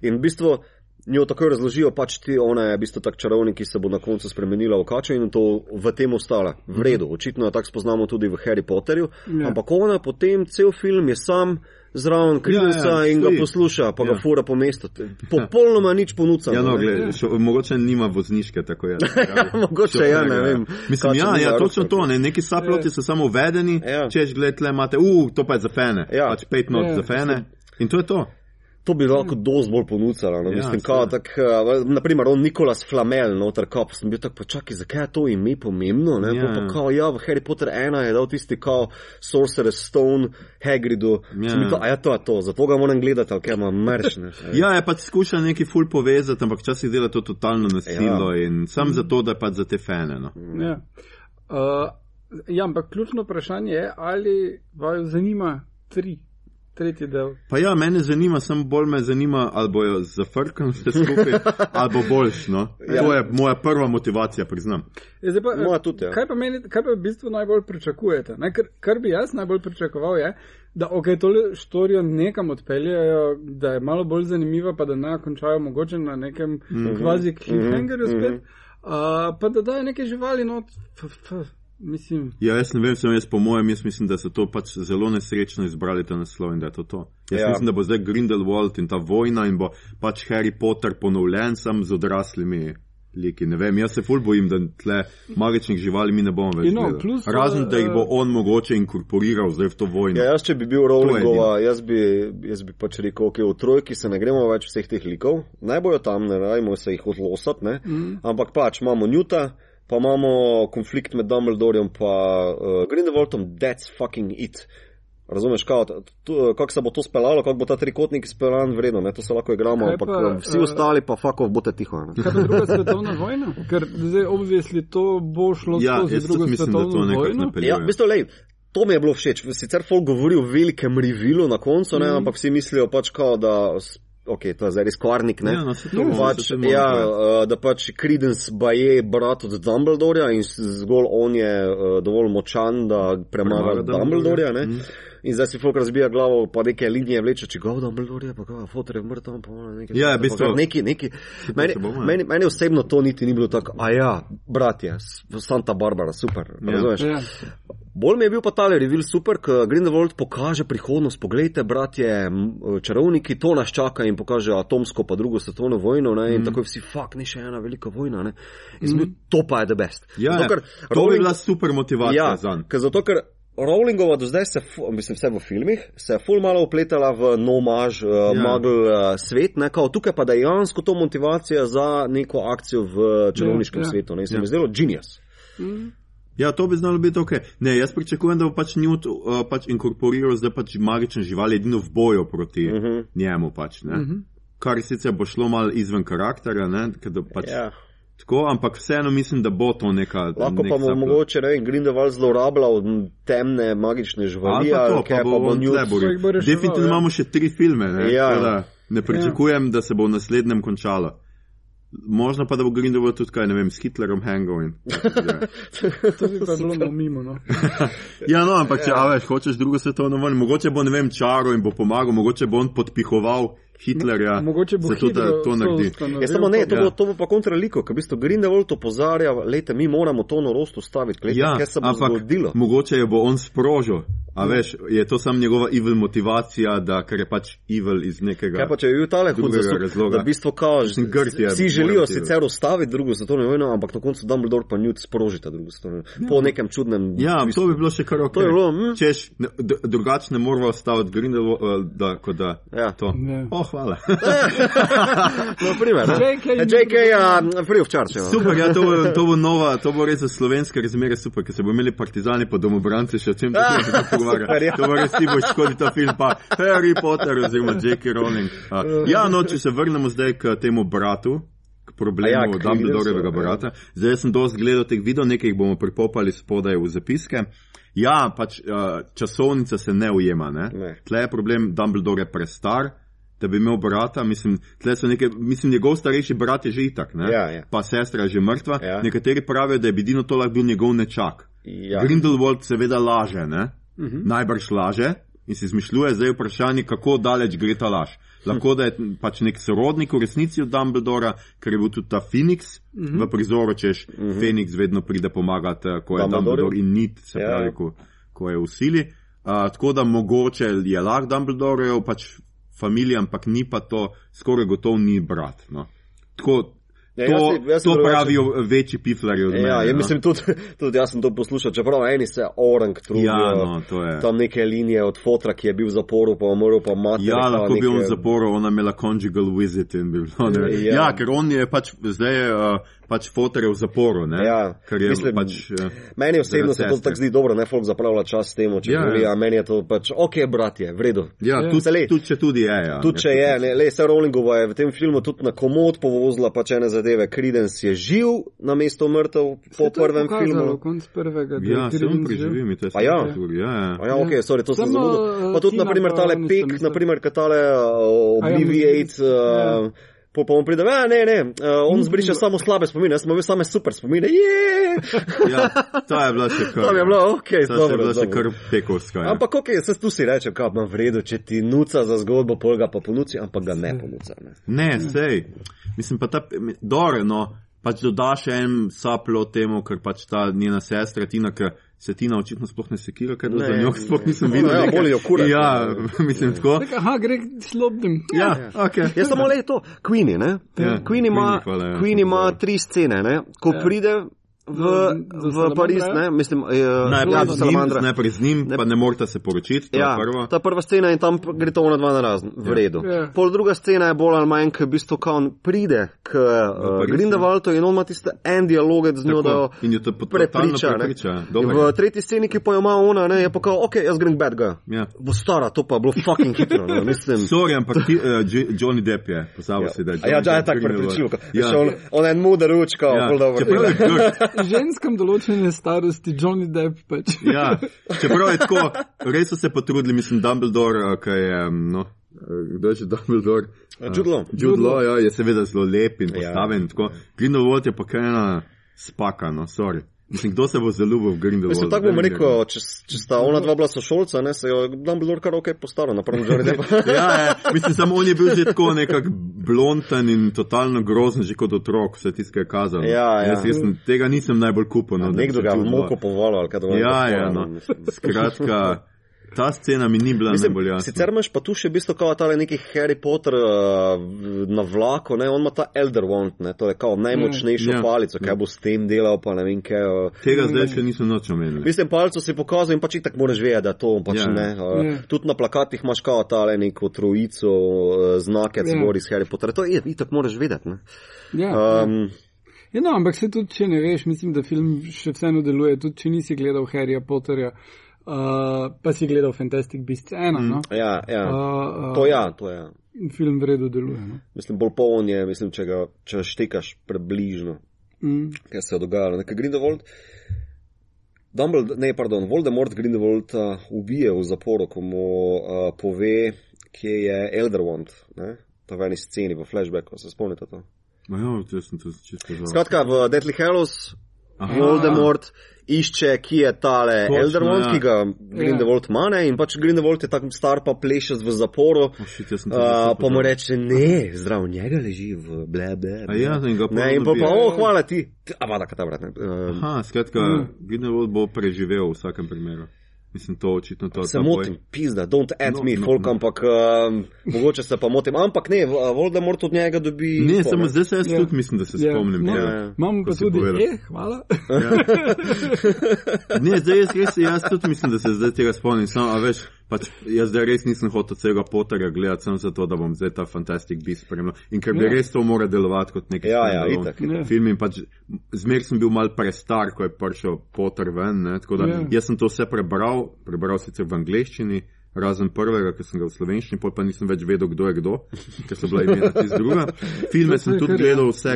In v bistvu njo takoj razložijo, pač ti, ona je v bistvu tak čarovnik, ki se bo na koncu spremenila v kačo in to v tem ostala. V redu, očitno jo tako spoznamo tudi v Harry Potterju, Ja. ja. ampak ona potem cel film je sam zraven Credensa ja, ja, ja, in ga posluša, pa ja. ga Ja. fura po mestu. Popolnoma nič ponudca. Ja, no, gled, šo, mogoče nima vozniške, tako je. Mogoče ja, ne vem. Mislim, ja, ja, točno to, ne, neki saploti so samo uvedeni, Ja. ja. češ, gled, tle imate, uh, to pa je za fene, Ja. pač pet not Ja, ja, za fene. In to je to. To bi lahko dosti bolj ponudilo. No? Ja, Mislim, kao, tak, uh, naprimer, on Nikolas Flamel, noter kop, sem bil tako, počakaj, zakaj je to ime pomembno? Ne? Ja. Pa, kao, ja, v Harry Potter 1 je dal tisti kao Sorcerer's Stone Hagridu. Ja. Sem bil to, a ja, to je to, zato ga moram gledati, ali kaj ima mrš. Ne? Ja, je pač skušal neki ful povezati, ampak včasih dela to totalno nasilno ja. in sam zato, da pač za te fene. No. Ja. Uh, ja, ampak ključno vprašanje je, ali vaju zanima tri, tretji del. Pa ja, mene zanima, samo bolj me zanima, ali bojo zafrkali vse skupaj, ali bo boljš. No. Ja. To je moja prva motivacija, priznam. Ja, zdaj pa, Moja tudi, ja. kaj, pa meni, kaj pa v bistvu najbolj pričakujete? Ne? Kar, kar bi jaz najbolj pričakoval je, da ok, tole štorijo nekam odpeljajo, da je malo bolj zanimiva, pa da ne končajo mogoče na nekem mm -hmm. kvazi cliffhangerju spet, mm -hmm. uh, pa da dajo neke živali not. F, f, mislim, Ja, jaz ne vem, sem jaz po mojem, jaz mislim, da so to pač zelo nesrečno izbrali ta naslov in da je to to. Jaz Ja. mislim, da bo zdaj Grindelwald in ta vojna in bo pač Harry Potter ponovljen sam z odraslimi. Liki. Ne vem, jaz se ful bojim, da tle magičnih živali mi ne bomo več. No, gledali. plus, Razen, da jih bo eh, on mogoče inkorporiral zdaj v to vojno. Ja, jaz, če bi bil Rowlingova, jaz bi, jaz bi pač rekel, ok, v trojki se ne gremo več vseh teh likov, naj bojo tam, ne rajmo se jih odlosati, ne? Mm. ampak pač imamo Newta, pa imamo konflikt med Dumbledorjem pa uh, Grindelwaldom, that's fucking it. Razumeš, kako se bo to speljalo, kako bo ta trikotnik speljan vredno, ne? to se lahko igramo, Kaj ampak pa, pa, vsi eh, ostali pa fakov bote tiho. Ne? kaj pa druga svetovna vojna? Ker zdaj obvisli to bo šlo Ja, skozi drugo mislim, svetovno vojno. Ja, v bistvu, lej, to mi je bilo všeč. Sicer folk govori o velikem revilu na koncu, ne, Mhm. ampak vsi mislijo pač kao, da. Ok, to je zdaj res kvarnik, ne? Ja, no, to Ja, pač, ja, uh, da pač Credence baje brat od Dumbledorja in zgolj on je uh, dovolj močan, da premaga Dumbledorja. Dumbledorja, Ne? mhm. In zdaj si folk razbija glavo, pa neke linije vleče, če ga v Dumbledorja, pa ga fotor je mrtev, pa nekaj. Ja, v bistvu- Neki, neki. Meni, ja. meni, meni osebno to niti ni bilo tako, a ja, bratje, Santa Barbara, super, Ja. razumeš? Ja. Bolj mi je bil pa ta revil super, ker Grindelwald pokaže prihodnost. Poglejte, bratje, čarovniki, to nas čaka in pokaže atomsko pa drugo svetovno vojno. Ne, in mm. tako vsi, fuk, ni še ena velika vojna. Ne. In mm. to pa je the best. Ja, zato, ker to bi Rowling- bila super motivacija ja, za njega. ker zato, ker Rowlingova do zdaj se, mislim, vse v filmih, se je ful malo upletala v nomaž, uh, ja. Magl uh, svet, ne, kao, tukaj pa dejansko to motivacija za neko akcijo v čarovniškem Ja, ja, svetu. Ne, se Ja. mi je zdelo genius. Ja, to bi znalo biti ok. Ne, jaz pričakujem, da bo pač Newt uh, pač inkorporiral zdaj pač magične živali edino v boju proti uh Mhm. -huh. njemu. Pač, uh -huh. Kar sicer bo šlo mal izven karakterja, ne, ker pač Ja. Tako, ampak vseeno mislim, da bo to neka. Lahko nek pa bo mogoče, ne vem, Grindelwald zlorabljal temne magične živali, Ali pa to, kaj pa bo bo reševal, Definitivno ja. imamo še tri filme, ne, Ja. tako da ne pričakujem, da se bo v naslednjem končalo. Možno pa, da bo Grindelwald tudi kaj, ne vem, s Hitlerom hangal in. To bi pa bilo mimo. No. Ja, no, ampak če ja. veš, hočeš drugo svetovno vojno, mogoče bo, ne vem, čaro in bo pomagal, mogoče bo on podpihoval Hitlerja. Mogoče bo zato, da hitro to naredi. ustanovil Ja, samo ne, to, Ja. bo, to bo pa kontraliko, ker v bistvu Grindelwald opozarja, lejte, mi moramo to norost ustaviti, lejte, Ja, kaj se bo ampak zgodilo. mogoče jo bo on sprožil. A veš, je to samo njegova evil motivacija, da ker je pač evil iz nekega. Kaj pa če je bil tale hud zastup, razloga. da v bistvu kao, Mislim, grd je, vsi želijo sicer ustaviti drugo svetovno vojno, ampak na koncu Dumbledore pa Newt sprožita drugo svetovno vojno. Po nekem čudnem. Ja, twistu. to bi bilo še kar ok. To je bilo, hm. Češ, drugače ne moramo staviti Grindelwalda, kot da. Ja. To. Ja. O, hvala. No, primer? JK JK, ja, free of charge. Ja. Super, ja, to bo, to bo nova, to bo res za slovenske razmere super, ker se bo imeli partizani pa domobranci še o čem se to res ti bo škodi ta film, pa Harry Potter oziroma J.K. Rowling. A, ja, no, če se vrnemo zdaj k temu bratu, k problemu ja, Dumbledorevega brata. Zdaj sem dosti gledal teh videov, nekaj jih bomo pripopali spodaj v zapiske. Ja, pač uh, časovnica se ne ujema. Ne? Ne. Tle je problem, Dumbledore je prestar, da bi imel brata. Mislim, neke, mislim njegov starejši brat je že itak? Ja, ja. pa sestra je že mrtva. Ja. Nekateri pravijo, da je Bedino to lahko bil njegov nečak. Ja. Grindelwald seveda laže, ne? Mhm. Uh -huh. najbrž laže in si izmišljuje zdaj vprašanje, kako daleč gre ta laž. Lahko da je pač nek sorodnik v resnici od Dumbledora, ker je bil tudi ta Phoenix uh Mhm. -huh. v prizoru, češ uh -huh. Phoenix vedno pride pomagati, eh, ko je Dumbledorju. Dumbledore in nit, se Ja. pravi, ko, ko je v sili. Uh, tako da mogoče je lahko Dumbledorejev pač familija, ampak ni pa to, skoraj gotovo ni brat. No. Tako, Ja, to, jaz jaz to pravijo večji piflari od mene. Ja, ja, no. mislim, tudi, tudi jaz sem to poslušal, čeprav eni se orang trudijo. Ja, no, to je. Tam neke linije od fotra, ki je bil v zaporu, pa umrl, pa mater. Ja, lahko bi on v zaporu, ona imela conjugal visit in bi bilo. Ne, Ja. ja. ker on je pač zdaj uh, pač fotor je v zaporu, ne? Ja, ker je mislim, pač. Uh, Meni osebno se to tako zdi dobro, ne folk zapravlja čas s tem, če Ja, želi, ja. a meni je to pač, ok, bratje, v redu. ja, Ja. tudi, tudi če tudi je. Ja, Tudi če je, ne, le, se Rowlingova je v tem filmu tudi na komod povozila pač ene zadeve. Credence je živ na mesto mrtev po prvem filmu. Konc prvega, da Ja, je se on živ. preživi, mi to je Pa ja. ja. ja, ja. Ja, ok, sorry, to sem zamudil. eh, Pa tudi, Tina naprimer, tale pek, naprimer, kaj tale A ja, Obliviate, Ja. uh, po pa on pride, ja, ne, ne, uh, on zbriše samo slabe spomine, jaz sem imel same super spomine, je. ja, ta je bila še kar. To je bilo, ok, je dobro. bila še dobro. kar pekovska. Ja. Ampak, ok, se tu si reče, kaj ima vredo, če ti nuca za zgodbo, pol ga pa ponuci, ampak ga ne ponuca. Ne. Ne, sej. Mislim pa ta, dobro, no, pač doda še en saplo temu, ker pač ta njena sestra Tina, ker se Tina očitno sploh ne sekira, ker Ne, za njo sploh nisem No, videl. ja, neke- bolj jo kurat, Ja, mislim tako. Tak, aha, gre slobdim. Ja, ok. Je samo le to, Queenie, ne? Ja, Queen ima, Queenie, hvala, ja. Queen ima tri scene, ne? Ko Ja. pride v, do v Pariz, ne? Mislim, eh, ja, Najprej do z njim, najprej z njim, pa ne morata se poročiti, to Ja, je prvo. ta prva scena in tam gre to ona dva na razen, v redu. Ja. Pol druga scena je bolj ali manj, ker v bistvu kao on pride k uh, Grindelwaldu in on ima tiste en dialog z njo, Tako, da jo prepriča. ne. prepriča. V tretji sceni, ki pa jo ima ona, ne, je pa kao, ok, jaz grem bad guy. Ja. Bo stara, to pa je bilo fucking hitro, ne, mislim. Sorry, ampak ti, uh, Johnny Depp je, pozabil si, da je Ja, Johnny da je Depp tako Grindelwald. prepričljiv. Ja. Ja. On, on je en muder ručka, Ja, ja. dobro. Ženskam določene starosti, Johnny Depp pač. Ja, čeprav je tako, res so se potrudili, mislim, Dumbledore, ki je, no, kdo je že Dumbledore? Jude Law. Jude Law, ja, je seveda zelo lep in Ja. postaven. Ja. Grindelwald je pa kaj ena spaka, no, sorry. Mislim, kdo se bo zaljubil v Grindelwald? Mislim, tako bom rekel, če, če sta ona dva bila sošolca, ne, se je Dumbledore kar ok postaro, napravo Johnny Deppa. Ja, ja, mislim, samo on je bil že tako nekako blonten in totalno grozen, že kot otrok, vse tisto, kar je kazal. no. Ja, ja. Jaz, jaz sem, tega nisem najbolj kupil. No, Nekdo ga je Jude Law- moko povalil, ali kaj to Ja, ja, no. Skratka, ta scena mi ni bila Mislim, najbolj jasna. sicer imaš pa tu še v bistvu kao tale neki Harry Potter uh, na vlaku, ne, on ima ta Elder Wand, ne, to je kao najmočnejšo Ja. palico, kaj bo s tem delal, pa ne vem kaj. Uh, Tega zdaj še nisem noč omenil. Mislim, palco si pokazal in pač itak moraš vedeti, da to pač Ja. ne. Uh, Ja. Tudi na plakatih imaš kao tale neko trojico uh, znake, Ja. yeah. iz Harry Pottera. To je itak moraš vedeti, ne. Ja, Um, ja, no, ampak se tudi, če ne veš, mislim, da film še vseeno deluje, tudi če nisi gledal Harryja Potterja, uh, pa si gledal Fantastic Beasts 1, mm. no? ja, ja. Uh, uh, To ja, to ja. Film v redu deluje. No? Mislim, bolj poln je, mislim, če ga če štekaš prebližno. Mm. kaj se je dogajalo. Nekaj Grindelwald, Dumbledore, ne, pardon, Voldemort Grindelwald uh, ubije v zaporu, ko mu uh, pove, kje je Elderwand, ne? To v eni sceni, v flashbacku, se spomnite to. Ma Ja, to sem to čisto zavedal. Skratka, v Deadly Hallows Aha. Voldemort išče, kje je tale Točno, Elderwand, ja. ki ga Grindelwald ima, ne? in pač Grindelwald je tako star, pa pleše v zaporu. Oh, sem to Uh, pa mu reče, ne, zdrav, njega leži v ble, ble. A ja, in ga Ne, in pa, pa, o, hvala ti. A vada, kaj ta brat. ne. Uh, Aha, skratka, Mm. Grindelwald bo preživel v vsakem primeru. Mislim, to očitno to Se ta boj. motim, pizda, don't add No, me, no, folk, no. ampak um, mogoče se pa motim. Ampak ne, v- Voldemort od njega dobi. Ne, to, samo zdaj se jaz Ja. tudi mislim, da se spomnim. Ja, tega. ja. Imam ko pa tudi, povedal. eh, hvala. Ne, zdaj jaz, res, jaz tudi mislim, da se zdaj tega spomnim. Sam, a veš, pač, jaz zdaj res nisem hotel celega Potterja gledati, sem zato, da bom zdaj ta Fantastic Beast spremljal. In ker bi Ja. res to mora delovati kot neki Ja, ja, itak, itak. film. In pač zmer sem bil mal prestar, ko je prišel Potter ven. Ne, tako da Ja. jaz sem to vse prebral, prebral sicer v angleščini. Razen prvega, ki sem ga v slovenščini, pa nisem več vedel, kdo je kdo, ker so bila imena iz druga. Filme sem tudi gledal vse,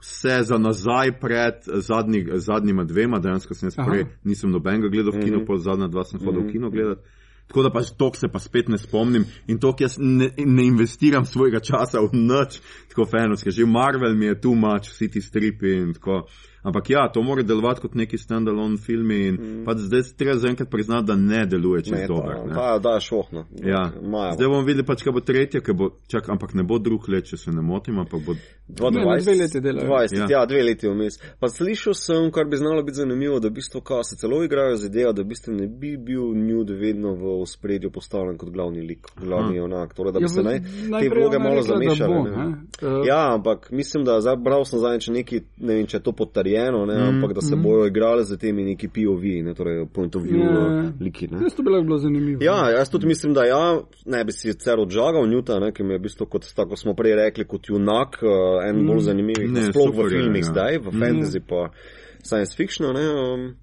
vse za nazaj pred zadnji, zadnjima dvema, dejansko sem jaz prej nisem nobenega gledal v kinu, pol zadnja dva sem hodil v kino gledati. Tako da pač tok se pa spet ne spomnim in tok jaz ne, ne investiram svojega časa v nič, tako fenovske. Že Marvel mi je tu mač, vsi ti stripi in tako. Ampak ja, to mora delovati kot neki standalone filmi in mm. pač zdaj se treba zaenkrat priznati, da ne deluje čez Ne, dober. pa, ne. pa da, šohno. Ja. Majo. Zdaj bomo videli, pač, kaj bo tretje, kaj bo, čak, ampak ne bo drug let, če se ne motim, ampak bo 20, Ne, na dve leti delajo. 20, Ja. ja. dve leti vmes. Pa slišal sem, kar bi znalo biti zanimivo, da v bistvu, ko se celo igrajo z idejo, da v bistvu ne bi bil Newt vedno v spredju postavljen kot glavni lik, glavni junak. Torej, da bi Ja, se naj, te vloge malo da zamešale. bo, ne. ne. Eh, Ja, ampak mislim, da zdaj bral sem zadnjič nekaj, ne vem, če to potrjeno, ne, Mhm. ampak da se bojo igrali z temi neki POV, ne, torej point of view Ja. ja. liki. Ne. Jaz to bi bilo zanimivo. Ja, jaz tudi mislim, da ja, ne bi si cer odžagal Newta, ne, ki mi je v bistvu, kot tako smo prej rekli, kot junak, uh, en bolj zanimivih, Ne, sploh v super je, filmih ja. zdaj, v fantasy pa science fictionu. Ne, um,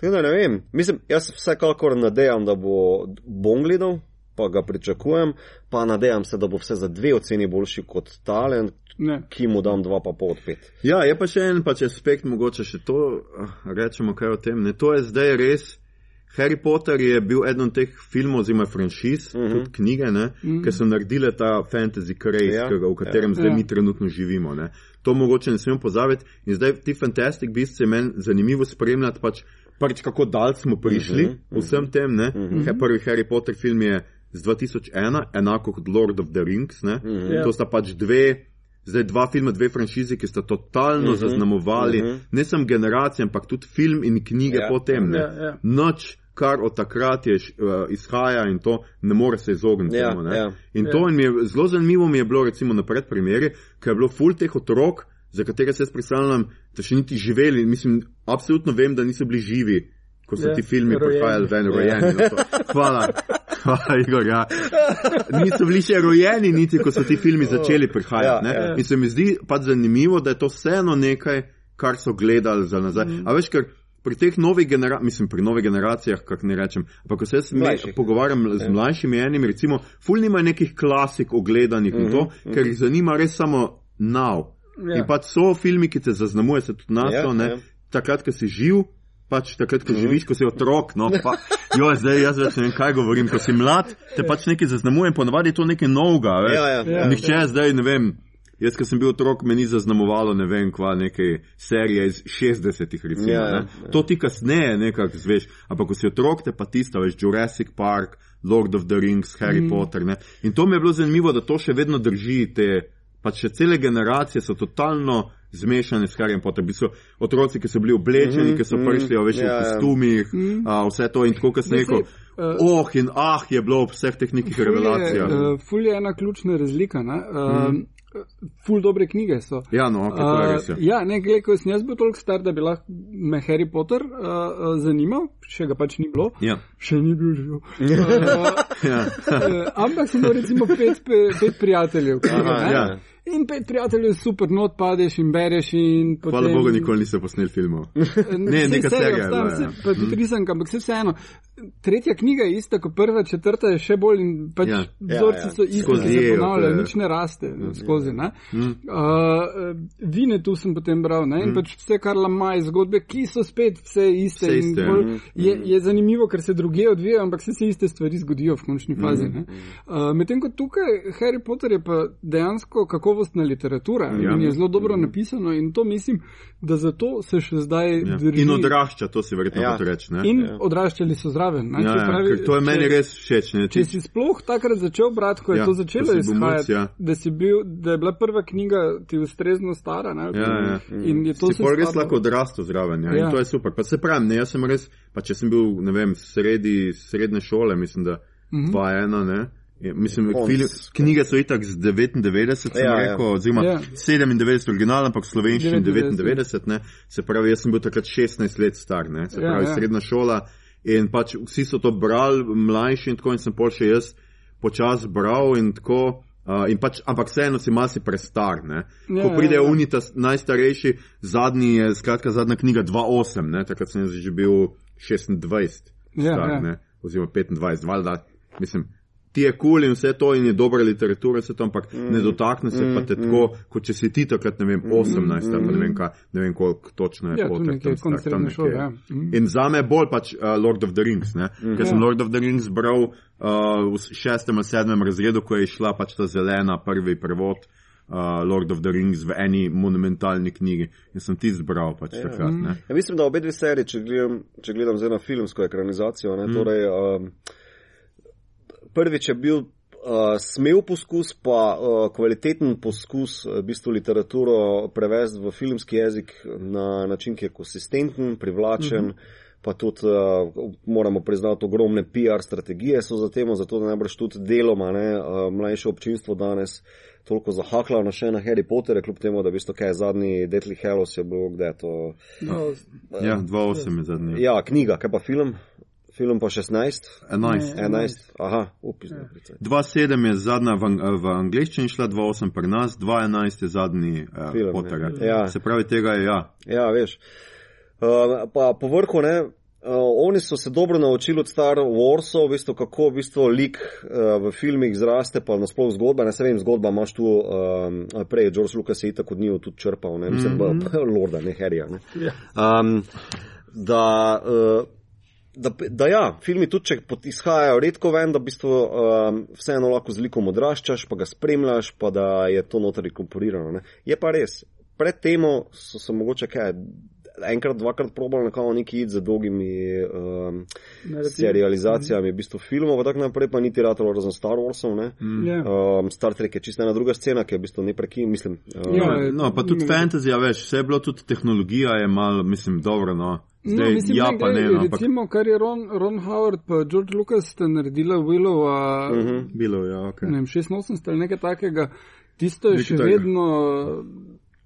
tako da ne vem, mislim, jaz se vsekakor nadejam, da bo bom gledal, pa ga pričakujem, pa nadejam se, da bo vse za dve oceni boljši kot talent, Ne. ki mu dam dva pa pol od pet. Ja, je pa še en pač aspekt, mogoče še to ah, rečemo kaj o tem. Ne, to je zdaj res. Harry Potter je bil eden od teh filmov, oziroma franšiz, uh Mhm. -huh. tudi knjige, uh -huh. ki so naredile ta fantasy craze, Ja, ja, v katerem ja. ja. zdaj Ja. mi trenutno živimo. Ne. To mogoče ne smemo pozabiti. In zdaj ti Fantastic Beasts je meni zanimivo spremljati, pač, pač kako dal smo prišli uh Mhm, -huh. vsem tem. Ne. Uh -huh. Prvi Harry Potter film je z 2001, enako kot Lord of the Rings. Ne. Mhm. -huh. To sta pač dve. Zdaj dva filma, dve franšizi, ki sta totalno uh Mhm, -huh, zaznamovali uh mhm. -huh. ne samo generacije, ampak tudi film in knjige Ja, potem. Ne. ja, ja. Noč, kar od takrat je uh, izhaja in to ne more se izogniti. Ja, temu, ne. ja. in to in mi je, zelo zanimivo mi je bilo recimo na predpremieri, ker je bilo full teh otrok, za katere se jaz predstavljam, da še niti živeli. Mislim, absolutno vem, da niso bili živi. Ko so Ja, ti filmi rojeni. prihajali ven, rojeni. no, to. Hvala, hvala, Igor. Ja. Niso bili še rojeni, niti ko so ti filmi začeli prihajati. Ja, ja. In se mi zdi pač zanimivo, da je to vseeno nekaj, kar so gledali za nazaj. Mhm. Mm. A veš, ker pri teh novih generacijah, mislim, pri novih generacijah, kako ne rečem, ampak ko se jaz Mlajših. pogovarjam z mlajšimi enimi, recimo, ful nima nekih klasik ogledanih in to, ker jih zanima res samo now. Ja. In pač so filmi, ki te zaznamuje, se tudi nas, Ja, ne, ja. takrat, ko si živ. Pač takrat, ko živiš, ko si otrok, no, pa, jo, zdaj jaz več ne vem, kaj govorim, ko si mlad, te pač nekaj zaznamuje in ponavadi je to nekaj novega. veš. Ja, ja, ja. Nihče zdaj ne vem. Jaz, ko sem bil otrok, me ni zaznamovalo, ne vem, kva neke serije iz 60-ih, recimo. Ja, Ja, ja, ja, to ti kasneje nekako zveš, ampak ko si otrok, te pa tista, veš, Jurassic Park, Lord of the Rings, Harry mm. Potter. Ne? In to mi je bilo zanimivo, da to še vedno drži, te, pač še cele generacije so totalno zmešane s Harryjem Potterjem. Bili so otroci, ki so bili oblečeni, mm -hmm, ki so prišli, mm, veš, ja, v ja. kostumih, mm. a, vse to in tako, kot sem Ja, rekel. eh, Oh in ah je bilo ob vseh teh nekih revelacijah. Uh, ful je ena ključna razlika. Ne? Uh, mm. Ful dobre knjige so. Ja, no, ok, to je res. ja. Uh, ja, ne, gled, ko sem jaz bil toliko star, da bi lahko me Harry Potter uh, uh, zanimal, še ga pač ni bilo. Ja. Še ni bil živ. Uh, Ja. uh, ampak sem imel recimo pet, pe- pet prijateljev. Aha, ne? ja. In pet prijateljev je super, not padeš in bereš. In potem, Hvala Bogu, nikoli nisem posnel filmov. Ne, Saj neka serija serija je obstaja, bila, ja. Pa tudi risanka, ampak vse vseeno. Tretja knjiga je ista kot prva, četrta je še bolj in pač Ja. ja. vzorci Ja, ja. so isti, ki se ponavljajo, nič ne raste skozi. Ne? Mm. Uh, vine tu sem potem bral ne? in pač vse, kar lamaj zgodbe, ki so spet vse iste. Vse in iste, bolj, mhm. je, je zanimivo, ker se druge odvijajo, ampak vse se iste stvari zgodijo v končni fazi. ne. Uh, Medtem ko tukaj Harry Potter je pa dejansko kakovostna literatura Ja. in je zelo dobro napisano in to mislim, da zato se še zdaj Ja. drži. In odrašča, to si verjetno Ja. ja. ne? In Ja. odraščali so zraven. Zraven. Ne? Ja, ja, pravi, ker to je meni če- res všeč. Ne, Če ti, si sploh takrat začel brati, ko je Ja, ja, to začelo izhajati, ja. da, si bil, da je bila prva knjiga ti ustrezno stara. Ne? Ja, ja. In je to si pol res sestalo- lahko odrastel zraven. Ja, ja. Ja. In to je super. Pa se pravi, ne, jaz sem res, pa če sem bil, ne vem, sredi srednje šole, mislim, da Mhm. 2-1, ne. Je- Mislim, film, knjige so itak z 99, sem Ja, ja, ja. rekel, oziroma Ja. ja. 97 original, ampak slovenščini 99, 99, ne. Se pravi, jaz sem bil takrat 16 let star, ne. Se Ja, pravi, ja. srednja šola in pač vsi so to brali, mlajši in tako in sem pol še jaz počas bral in tako. Uh, in pač, ampak vseeno si malo si prestar. Ne? Ja, Ko ja, pride ja. Unita, najstarejši, zadnji je, skratka, zadnja knjiga 2.8, ne? takrat sem že bil 26, Ja, star, ja. ne? oziroma 25, valjda, mislim. Ti je kul cool in vse to in je dobra literatura, vse to, ampak mm, ne dotakne se mm, pa te tako, mm. kot če si ti takrat, ne vem, 18 mm, ali pa ne vem, kaj, ne vem koliko točno je Ja, nekje tam star, tam šole, ja. Mhm. In za me bolj pač uh, Lord of the Rings, ne? Mm, ker sem Ja. Lord of the Rings bral uh, v šestem ali sedmem razredu, ko je išla pač ta zelena prvi prevod. Uh, Lord of the Rings v eni monumentalni knjigi in sem ti zbral pač ja. takrat. Ne? Ja, mislim, da obe dve seriji, če gledam, če gledam zdaj na filmsko ekranizacijo, ne, mm. torej, um, prvič je bil uh, smel poskus, pa uh, kvaliteten poskus uh, v bistvu literaturo prevesti v filmski jezik na način, ki je konsistenten, privlačen. Mm -hmm. Pa tudi uh, moramo priznati, ogromne PR strategije so za tem, zato da najbrž tudi deloma ne, uh, mlajše občinstvo danes toliko zahakla na še na Harry Potter, kljub temu, da v bistvu kaj zadnji Deadly Hallows je bil, kde je to. No, Ja, 2-8 je zadnji. Ja, knjiga, kaj pa film? Film pa 16, 11. 11, aha, upisno. Ja. 2-7 je zadnja v, ang v angleščini šla, 2-8 pri nas, 2-11 je zadnji uh, Film, Potter. ne. Ja. Se pravi, tega je ja. Ja, veš. Uh, pa po vrhu, ne, uh, oni so se dobro naučili od Star Warsov, v bistvu, kako v bistvu lik uh, v filmih zraste, pa nasploh zgodba. Ne se vem, zgodba imaš tu, um, prej George Lucas je itak od njih tudi črpal, ne, mislim, mm -hmm. Lorda, ne Harryja. Ne. Ja. Um, da, uh, da, da ja, filmi tudi, če pot- izhajajo redko ven, da v bistvu um, vseeno lahko z likom odraščaš, pa ga spremljaš, pa da je to notri komponirano. Ne. Je pa res, pred temo so se mogoče kaj. Enkrat, dvakrat probali nekako neki id z dolgimi um, serializacijami, v bistvu filmov, pa tako naprej, pa niti ratalo razen Star Warsov. Ne? Ja. Um, Star Trek je čisto ena druga scena, ki je v bistvu ne prekin, mislim. Um, Ja, No, no, pa tudi ne- fantasy, a veš, vse je bilo, tudi tehnologija je malo, mislim, dobro, no. Zdaj, no, mislim, ja, ne, pa ne, glej, no, ampak recimo, kar je Ron, Ron Howard pa George Lucas sta naredila Willow, a, uh Mhm. -huh. je, ja, ok. ne vem, 86 ali nekaj takega, tisto je Nekaj še takega. vedno,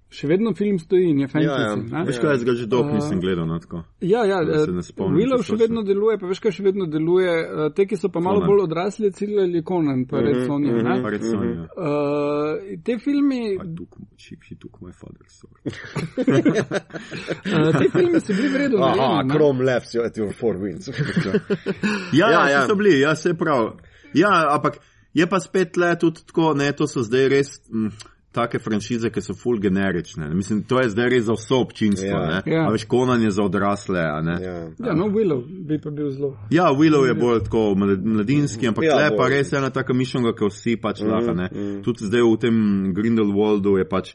še vedno film stoji in je fantasy. ja. ne. Veš kaj, jaz ga že dolgo Uh, nisem gledal na tako. Ja, ja, ne spomnim Willow še vedno deluje, pa veš kaj še vedno deluje, eh, te, ki so pa malo Conan. bolj odrasli, ciljali Conan, pa Red Sonja. mhm. ne. Pa red Sonja. Uh, te filmi, I took, she, he took my father's sword. uh, te filmi so bili vredni. Aha, Chrome left you at your four winds. Ja, Ja, ja, ja. ja. so bili, ja, se prav. Ja, ampak je pa spet le tudi tako, ne, to so zdaj res m, take franšize, ki so full generične. Mislim, to je zdaj res za vso občinstvo, Ja. ja. ne. A veš, Conan je za odrasle, a ne. ja. Ja, no, Willow bi pa bil zelo. Ja, Willow je bolj tako mlad- mladinski, ampak Ja, le pa bolj. res ena taka mišljenka, ki vsi pač mm, lahko, ne. mm. Tudi zdaj v tem Grindelwaldu je pač,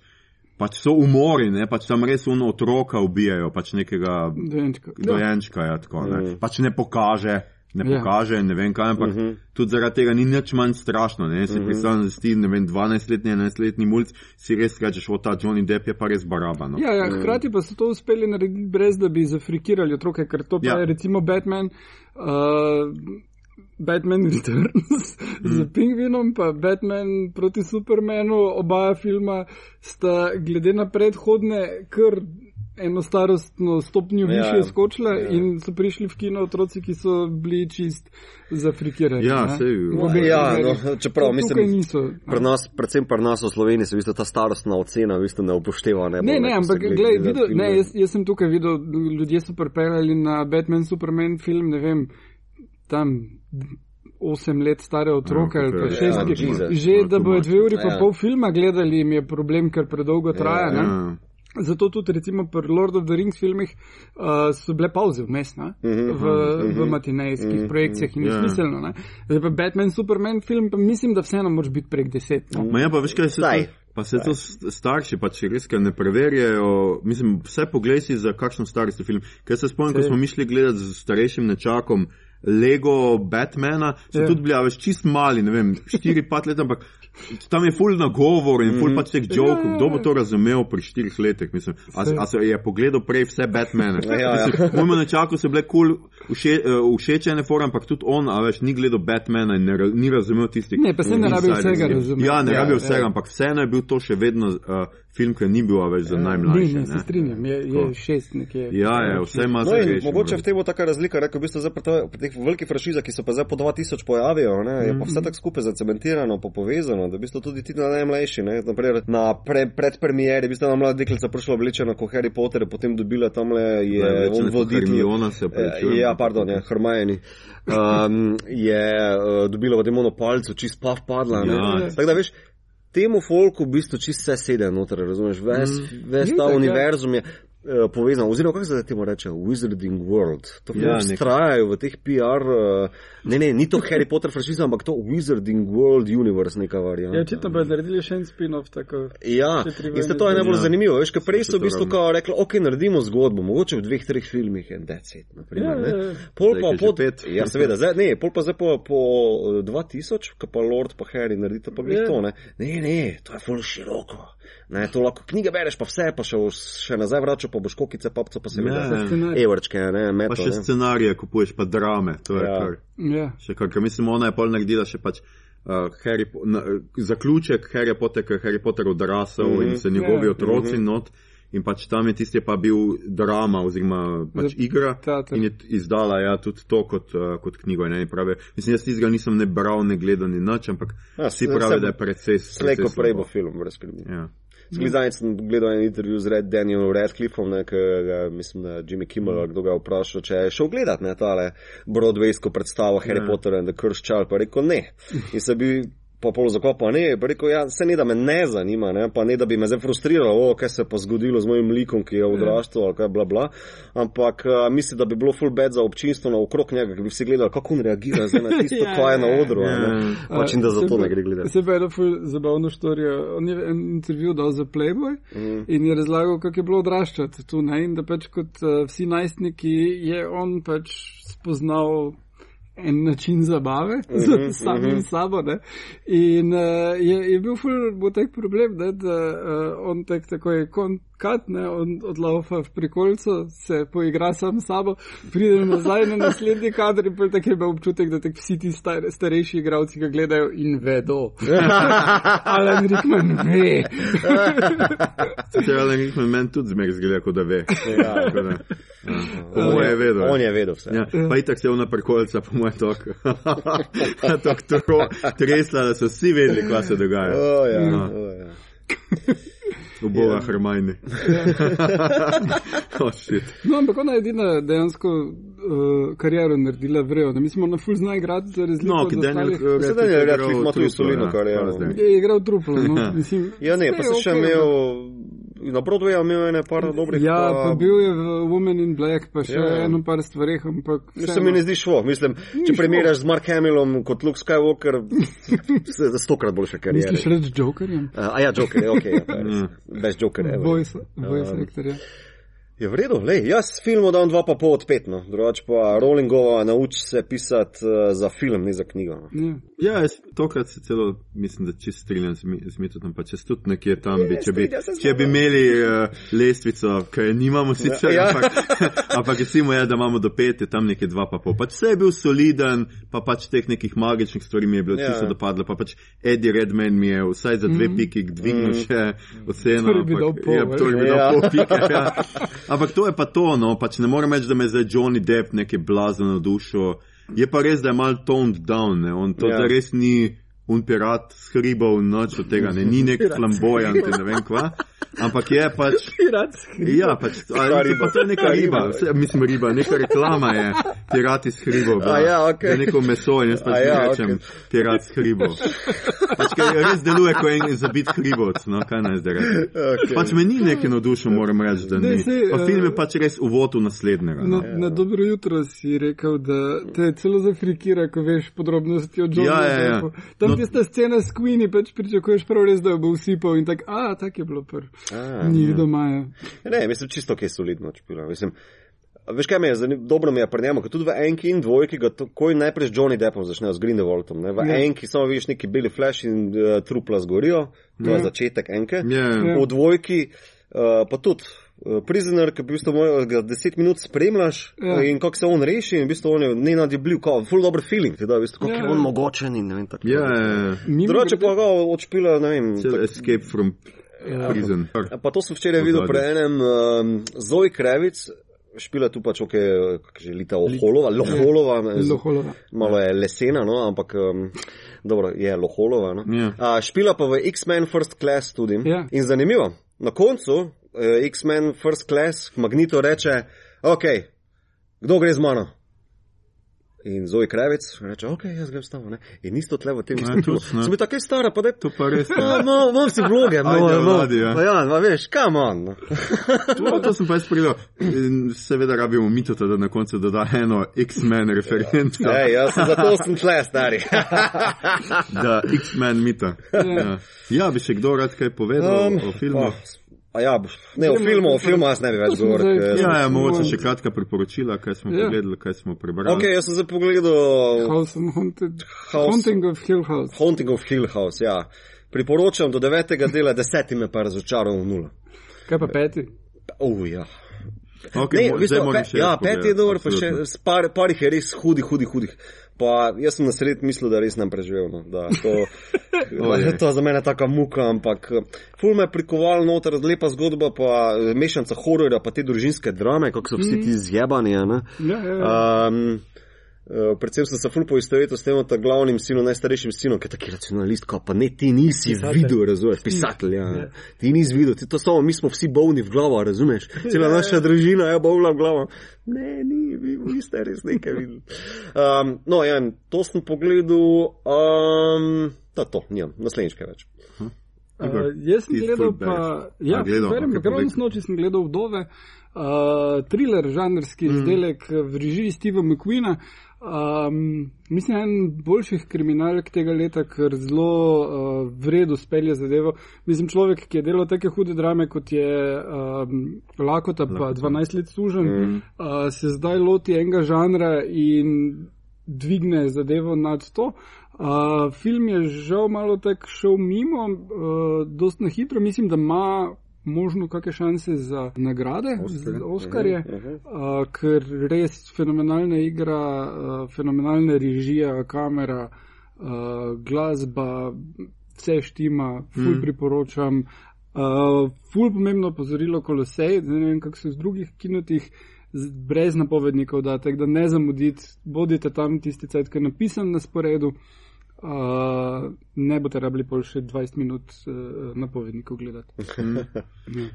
pač so umori, ne, pač tam res uno otroka ubijajo, pač nekega Dojenčka. dojenčka, ja, tako, ne. Mm. Pač ne pokaže. Ne Ja. pokaže, ne vem kaj, ampak uh Mhm. -huh. tudi zaradi tega ni nič manj strašno. Ne? Si uh -huh. predstavljam, da si ti, ne vem, 12-letni, 11-letni mulj, si res rečeš, o ta Johnny Depp je pa res baraba. No? Ja, ja, hkrati pa so to uspeli narediti brez, da bi zafrikirali otroke, ker to pa Ja. je recimo Batman. Uh, Batman Returns mm. z Pingvinom, pa Batman proti Supermanu, oba filma sta glede na predhodne kar eno starostno stopnjo Ja, više skočila ja. in so prišli v kino otroci, ki so bili čist zafrikirani. Ja, ne. sej, obeh ja, primerih. no, čeprav To mislim, niso. Pri nas, predvsem pri nas v Sloveniji se v bistvu ta starostna ocena v bistvu ne upošteva. Ne, Ne, ne, ampak gleda- glej, gleda videl, ne, jaz, jaz sem tukaj videl, ljudje so pripeljali na Batman Superman film, ne vem, tam osem let stare otroke Ja, ali pa kako je, šest, ja, ki- že No, da too bojo much. dve uri pa Ja. pol filma gledali, jim je problem, ker predolgo traja. ne. Ja. Zato tudi recimo pri Lord of the Rings filmih uh, so bile pauze vmes ne? Mhm, v, v matinejskih projekcijah in je Ja. smiselno. ne. Zdaj pa Batman Superman film, pa mislim, da vseeno moraš biti prek deset. No? Ma ja, pa veš kaj se Zdaj. Pa se to starši pač res, ne preverjajo, mislim, vse poglej si za kakšno stari ste film. Ker se spomnim, ko smo mi šli gledati z starejšim nečakom Lego Batmana, so Ja. tudi bili, a veš, čist mali, ne vem, 4-5 let, ampak tam je full nagovor in full pač teh jokov, ja, kdo bo ja. to razumel pri 4 letih, mislim. A, a se je pogledal prej vse Batmane. Ja, ja. Mojemu nečaku so bile kul cool vše, uh, všečene fora, ampak tudi on, a veš, ni gledal Batmana in ne, ni razumel tistih. Ne, pa saj ne rabi vsega razumeti. Ja, ne Ja, rabi ja. vsega, ampak vseeno je bil to še vedno uh, film, ki ni bil a več za Ni, najmlajše. ne, se ne. strinjam, je, je Tako. šest nekje. Ja, ja, vse ima No reči. mogoče v tem bo taka razlika, rekel bi, zdaj pri to- pri teh velikih franšizah, ki se pa zdaj po 2000 pojavijo, ne, je pa vse tako skupaj zacementirano, pa povezano, da v bistvu tudi ti na najmlajši, ne, naprimer na pre, predpremieri, v bistvu na mlada deklica prišla oblečena kot Harry Potter, potem dobila tamle je on voditelj. Opravičujem. Ja, pardon, ja, Hermione. Um, je uh, dobila v demonu palcu, čist pa padla. ne. Ja. Tako da veš, temu folku v bistvu čist vse sede noter, razumeš? Ves, mm. ves ta ja. univerzum je uh, povezan, oziroma kako se zdaj temu reče, Wizarding World. To Ja, ja, ustrajajo v teh PR, uh, ne, ne, ni to Harry Potter franšiza, ampak to Wizarding World Universe neka varianta. Ja, očitno bodo naredili še en spin-off, tako. Ja, in ste to je najbolj Ja. zanimivo, veš, ker prej so v to bistvu kao rekli, ok, naredimo zgodbo, mogoče v dveh, treh filmih in that's it, naprimer, Ja, ne. ja, ja. Pol pa po, pet. ja, seveda, zdaj, ne, pol pa zdaj po, po eh, 2000, ko pa Lord pa Harry naredita pa glih Ja. to, ne. Ne, ne, to je ful široko. Ne, to lahko knjige bereš, pa vse, pa še, še nazaj vračal, pa boš kokice, papco, pa Ja. seveda. Scenarij. Evrčke, ne, Pa meto, še ne. scenarije kupuješ, pa drame. To je Ja. kar. Ja. Še kar, ker mislim, ona je pol naredila še pač. Uh, Harry, na, uh, zaključek Harry Potter, ker Harry Potter odrasel mm. -hmm. in se njegovi Ja. otroci mm -hmm. not. In pač tam je tisti je pa bil drama oziroma pač Za igra teater. in je izdala ja, tudi to kot, uh, kot knjigo. Ne, pravi, mislim, jaz tistega nisem ne bral, ne gledal, ni nič, ampak Ja, vsi se- pravijo, se- da je precej Slejko prej bo film, brez skrbi. Ja. Sklizanic sem gledal en intervju z Red Danielom Radcliffom, ne, ki ga, mislim, da Jimmy Kimmel, ali kdo ga vprašal, če je šel gledat ne, tale Broadwaysko predstavo Harry Ja. Potter and the Cursed Child, pa rekel ne. In se bi pa pol zakopal, ne, pa rekel, ja, se ne da me ne zanima, ne, pa ne da bi me zdaj frustriralo, o, kaj se je pa zgodilo z mojim likom, ki je odraščal, ali kaj bla bla, ampak uh, mislim, da bi bilo full bad za občinstvo na okrog njega, ki bi vsi gledali, kako on reagira zdaj na tisto, Ja, kaj je na ja, odru, ja. ne. Pač in da zato ne gre gledati. Se pa je eno ful zabavno štorijo. On je en intervju dal za Playboy mm. in je razlagal, kako je bilo odraščati tu, ne? in da pač kot uh, vsi najstniki je on pač spoznal en način zabave z samim mhm. sabo. Ne? In uh, je, je bil ful bo tak problem, ne? da uh, on tak tako je konkat, ne? on odlaufa v prikolcu, se poigra sam s sabo, pride nazaj na naslednji kader in potem tak je imel občutek, da tak vsi ti star, starejši igravci ga gledajo in vedo. Alan Rickman ve. Sicer Alan Rickman meni tudi zmeraj zgleda, kot da ve. Ja. Tako da, ja. Je vedel. On je vedel vse. Ja, pa itak se je ona prekolca, po mojem, tako tro, tresla, da so vsi vedeli, kaj se dogaja. O, ja, No. o, ja. Yeah. Hermajne. oh, shit. No, ampak ona je edina dejansko uh, kariero naredila vrejo. Mi smo na full znaj igrati za razliko No, ki Daniel ostalih. Mislim, da je Radcliffe ima tudi solidno ja, kariero. Je igral truplo, no, mislim. Ja, ne, pa si še imel, na Broadwayu imel ene par dobrih. Ja, pa bil je v Woman in Black, pa še Ja. ja. eno par stvareh, ampak. Se vseeno. mi ne zdi šlo. Mislim, če šlo. primerjaš z Mark Hamillom kot Luke Skywalker, se za stokrat boljša karijera. Misliš reči Jokerjem? A ja, Joker, je ok, ja, je res. Best Joker, ever. Voice, voice Um, actor, ja. Je v redu, lej, jaz filmu dam dva pa pol od pet, no. drugače pa Rowlingova nauči se pisati uh, za film, ne za knjigo. No. ja. Ja, jaz tokrat se celo, mislim, da čist strinjam z z Mitotom, pa če tudi nekje tam bi, če bi, strinjam se z če bi imeli uh, lestvico, ki je nimamo sicer, Ja. ampak, ampak recimo je, da imamo do pet, je tam nekje dva pa pol. Pač vse je bil soliden, pa pač teh nekih magičnih stvari mi je bilo Ja. čisto dopadlo, pa pač Eddie Redman mi je vsaj za dve piki dvignil Mhm. še oceno. Bi ampak- pol, ja, veš. torej bi dal Ja. pol pike, ja. Ampak to je pa to, no, pač ne morem reči, da me zdaj Johnny Depp nekaj blazno navdušil. Je pa res, da je mal toned down, ne. on to Ja. ja. res ni un pirat s hribov, noč od tega, ne, ni nek flamboyant ne vem kva. Ampak je pač. Piratski. Ja, pač, ali, riba. pa to je neka riba, vse, mislim riba, neka reklama je, pirati s hribo. A ja, okej. okay. Neko meso in jaz pač ja, rečem, okay. pirat s hribo. Pač, ker res deluje kot en zabit hribovc, no, kaj naj zdaj rečem. Okay. Pač me ni neki navdušen, moram reči, da Ne, Pa eh, film je pač res uvod v naslednjega. Na, No. na dobro jutro si rekel, da te celo zafrikira, ko veš podrobnosti o Johnu Ja, ja, ja. Tam No- no, tista scena s Queenie, pač pričakuješ prav res, da jo bo usipal in tako, a, tako je bilo prvo. A, Njih doma je. Ne, mislim, čisto kaj solidno čpila. Mislim, veš kaj me je, zanim, dobro mi je pri njemu, ker tudi v enki in dvojki ga takoj najprej z Johnny Deppom začnejo, z Grindelwaldom. Ne? V Ja. enki samo vidiš neki beli flash in uh, trupla zgorijo, to je Ja. začetek enke. Ja. Ja. V dvojki uh, pa tudi. uh, Prisoner, ki v bistvu moj, ga deset minut spremljaš Ja. ja. in kako se on reši, in v bistvu on je ne nadjebljiv, kot full dobro feeling, ti da, v bistvu, kako Ja, ja. ja. je on mogočen in ne vem tako. Ja, ja, ja. Mimo Drugače pa ga odšpila, ne vem. Tak- escape from Ja. prison. Pa to sem včeraj videl pri enem um, Zoe Krevic, špila tu pač, ok, že lita Oholova, Loholova, ne, Loholova. malo je lesena, no, ampak um, dobro, je Loholova. No. Ja. A, špila pa v X-Men First Class tudi. Ja. In zanimivo, na koncu eh, X-Men First Class Magnito reče, ok, kdo gre z mano? In Zoe Krevic reče, ok, jaz grem s tabo. ne." In isto tle v tem Ja, filmu. točno. Sem tako stara, pa da je To pa res. No, no, imam si vloge, no, Ajde, no, vladi, ja. Pa ja, ma veš, kam on. No. To, to sem pa jaz pridel. Seveda rabimo mitota, da na koncu doda eno X-Men referenco. Ej, jaz sem zato sem tle, stari. Da, X-Men mita. Ja. ja, bi še kdo rad kaj povedal um, o filmu? oh, ja, ne, o filmu, o filmu jaz ne bi več govoril. Ja, ja, mogoče še kratka priporočila, kaj smo Ja. pogledali, kaj smo prebrali. Ok, jaz sem zdaj pogledal House of Haunted. House- Haunting of Hill House. Haunting of Hill House, ja. Priporočam do devetega dela, deseti me pa razočaral v nula. Kaj pa peti? Oh, ja. Okay, Ne, mo- v bistvu, zdaj moram pe, še ja, peti je dober, pa še par, parih je res hudih, hudih, hudih. Pa jaz sem na sred mislil, da res nam preživel. No. Da, to, Ojej. to je za mene taka muka, ampak eh, ful me je prikoval noter, lepa zgodba, pa eh, mešanca hororja, pa te družinske drame, kako so vsi ti zjebani. Ja, ja, ja. Um, Uh, predvsem sem se ful poistovetil s tem ta glavnim sinom, najstarejšim sinom, ki je taki racionalist, kot pa ne, ti nisi Pisatelj. videl, razumeš, pisatelj, ja. ja. Ti nisi videl, ti to samo, mi smo vsi bolni v glavo, razumeš, cela naša družina je bolna v glavo. Ne, ni, vi, vi ste res nekaj videli. Um, no, ja, to sem pogledal, um, da to, nimam, naslednjič kaj več. Uh, jaz sem gledal pa, ja, ravno povej. snoči sem gledal vdove, uh, thriller, žanrski mm. izdelek v režiji Steva McQueena. Um, mislim, en boljših kriminalk tega leta, ker zelo uh, vredo spelje zadevo. Mislim, človek, ki je delal take hude drame, kot je um, Lakota, pa 12 let služen, mm. uh, se zdaj loti enega žanra in dvigne zadevo nad to. Uh, film je žal malo tako šel mimo, uh, dost na hitro. Mislim, da ima možno kakšne šanse za nagrade, Oskarje. za Oskarje, Mhm, mhm. uh, ker res fenomenalna igra, uh, fenomenalna režija, kamera, uh, glasba, vse štima, ful Mhm. priporočam. Uh, ful pomembno opozorilo Kolosej, zdaj ne vem, kako so v drugih kinotih, brez napovednikov date, da ne zamudite, bodite tam tisti cajt, ki je napisan na sporedu. Uh, ne boste rabili pol še 20 minut uh, napovednikov gledati.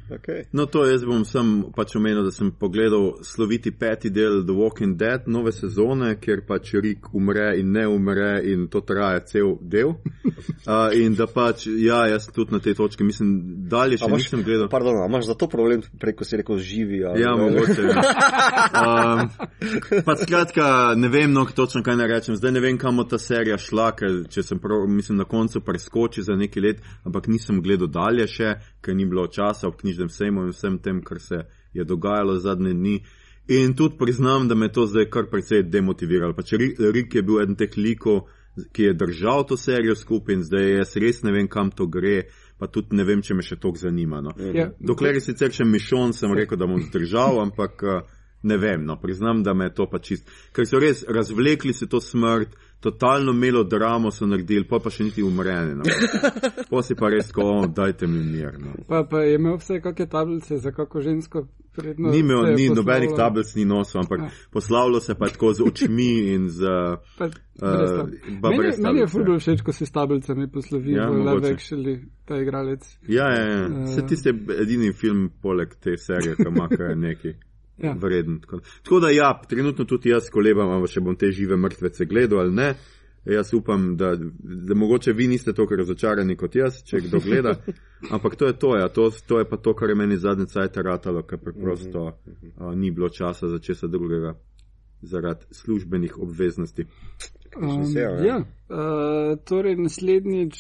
Okay. No, to jaz bom sem pač omenil, da sem pogledal sloviti peti del The Walking Dead, nove sezone, kjer pač Rick umre in ne umre in to traja cel del. Uh, in da pač, ja, jaz tudi na tej točki mislim, dalje še A imaš- nisem gledal. Pardon, a imaš za to problem, preko si rekel živi? Ali, Ja, mogoče. Ja. Um, pa skratka, ne vem, no, točno kaj naj rečem. Zdaj ne vem, kam bo ta serija šla, ker če sem prav, mislim, na koncu preskoči za nekaj let, ampak nisem gledal dalje še, ker ni bilo časa ob knjižnem sejmu in vsem tem, kar se je dogajalo zadnje dni. In tudi priznam, da me to zdaj kar precej demotiviralo. Pač Ri- Rick je bil eden teh likov, ki je držal to serijo skupaj in zdaj jaz res ne vem, kam to gre, pa tudi ne vem, če me še toliko zanima. No. Ja. Dokler je sicer še mišon, sem rekel, da bom zdržal, ampak uh, ne vem, no, priznam, da me je to pa čist. Ker so res razvlekli se to smrt, totalno melodramo so naredili, pa pa še niti umreni. No. Pa si pa res, ko oh, dajte mi mir. No. Pa, pa je imel vse kakšne tablice za kako žensko prednost. Ni imel se je ni poslavljal. nobenih tablic, ni nosil, ampak Ja. poslavljal se pa je tako z očmi in z. Pa, Uh, Uh, meni, meni je fudbal všeč, ko se s tablicami poslovi Ja, mogoče. Love Actually, ta igralec. Ja, ja, ja. Eh. Se tisti edini film poleg te serije, ki ima kar neki Ja. vreden. Tako, tako da ja, trenutno tudi jaz kolebam, ali še bom te žive mrtvece gledal ali ne. Jaz upam, da, da mogoče vi niste tako razočarani kot jaz, če kdo gleda. Ampak to je to, ja. to, to je pa to, kar je meni zadnje cajt ratalo, ker preprosto uh, ni bilo časa za česa drugega zaradi službenih obveznosti. Um, sejo, ja. ja. Uh, torej, naslednjič,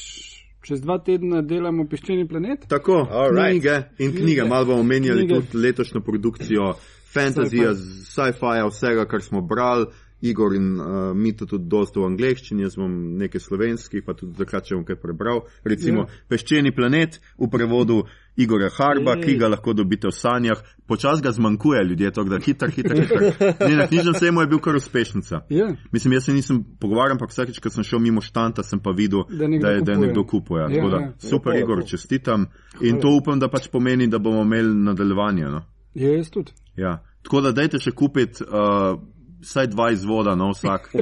čez dva tedna delamo Peščeni planet. Tako, Alright. knjige in knjige, Knjige. malo bomo omenjali Knjige. tudi letošnjo produkcijo fantazija, sci-fi, vsega, kar smo brali. Igor in uh, mi to tudi dosto v angleščini, jaz bom nekaj slovenskih, pa tudi zakrat če bom kaj prebral. Recimo Ja. Peščeni planet v prevodu Igora Harba, Ej. ki ga lahko dobite v sanjah. Počas ga zmanjkuje ljudje, tako da hiter, hiter, hiter. Ne, na knjižnem sejmu je bil kar uspešnica. Ja. Mislim, jaz se nisem pogovarjal, ampak vsakeč, ko sem šel mimo štanta, sem pa videl, Da da, je, da je nekdo kupuje. Ja, Tako da, super, Igor, čestitam. In to upam, da pač pomeni, da bomo imeli nadaljevanje. No? Je jaz tudi. Ja. Tako da dajte še kupiti uh, vsaj dva izvoda, no vsak.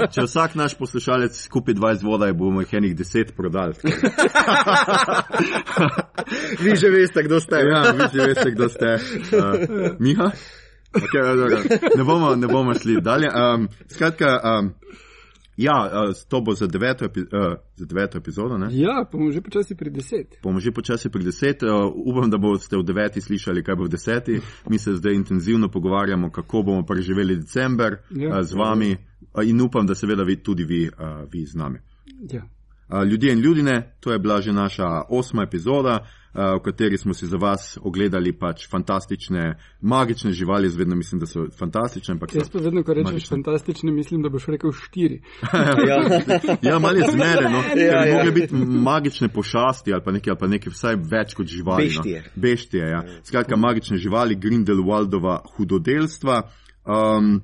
Da, Če vsak naš poslušalec kupi dva izvoda, bomo jih enih deset prodali. Vi že veste, kdo ste. Ja, vi že veste, kdo ste. Uh, Miha? Okay, ne, bomo, ne bomo šli dalje. Um, skratka, um, ja, uh, to bo za deveto, epi, uh, za deveto epizodo. Ne? Ja, bomo že počasi pri deset. Bomo že počasi pri deset. Uh, upam, da boste v deveti slišali, kaj bo v deseti. Mi se zdaj intenzivno pogovarjamo, kako bomo preživeli december Ja. uh, z vami uh, in upam, da seveda vi, tudi vi, uh, vi z nami. Ja. Uh, Ljudje in ljudine, to je bila že naša osma epizoda, v kateri smo si za vas ogledali pač fantastične, magične živali. Jaz vedno mislim, da so fantastične. So, Jaz pa vedno, ko rečeš Magično. fantastične, mislim, da boš rekel štiri. Ja. ja, malo je zmedeno. Ja, Ja, ja. Mogoče biti magične pošasti ali pa nekaj, ali pa nekaj vsaj več kot živali. Beštije. No. Beštije, ja. Skratka, magične živali, Grindelwaldova hudodelstva. Um,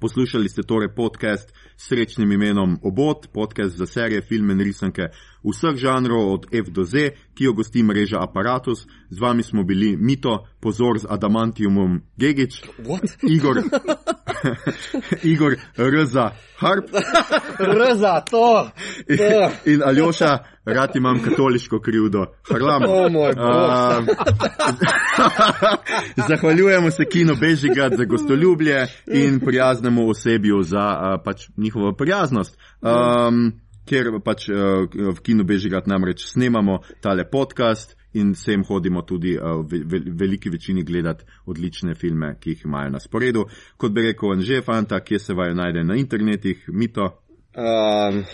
Poslušali ste torej podcast s srečnim imenom Obot, podcast za serije, filme in risanke vseh žanrov od F do Z, ki jo gosti mreža Apparatus. Z vami smo bili Mito, pozor z Adamantiumom What? Igor, Igor Rza Harp Rza, to! to. in Aljoša, rad imam katoliško krivdo. Harlam. O moj bog. Um, Zahvaljujemo se Kino Bežigrad za gostoljubje in prijaznemu osebju za uh, pač njihovo prijaznost. Um, ker pač uh, v Kino Bežigrad namreč snemamo tale podcast in sem hodimo tudi uh, v ve veliki večini gledati odlične filme, ki jih imajo na sporedu. Kot bi rekel Anže Fanta, kje se vajo najde na internetih, mito. Um,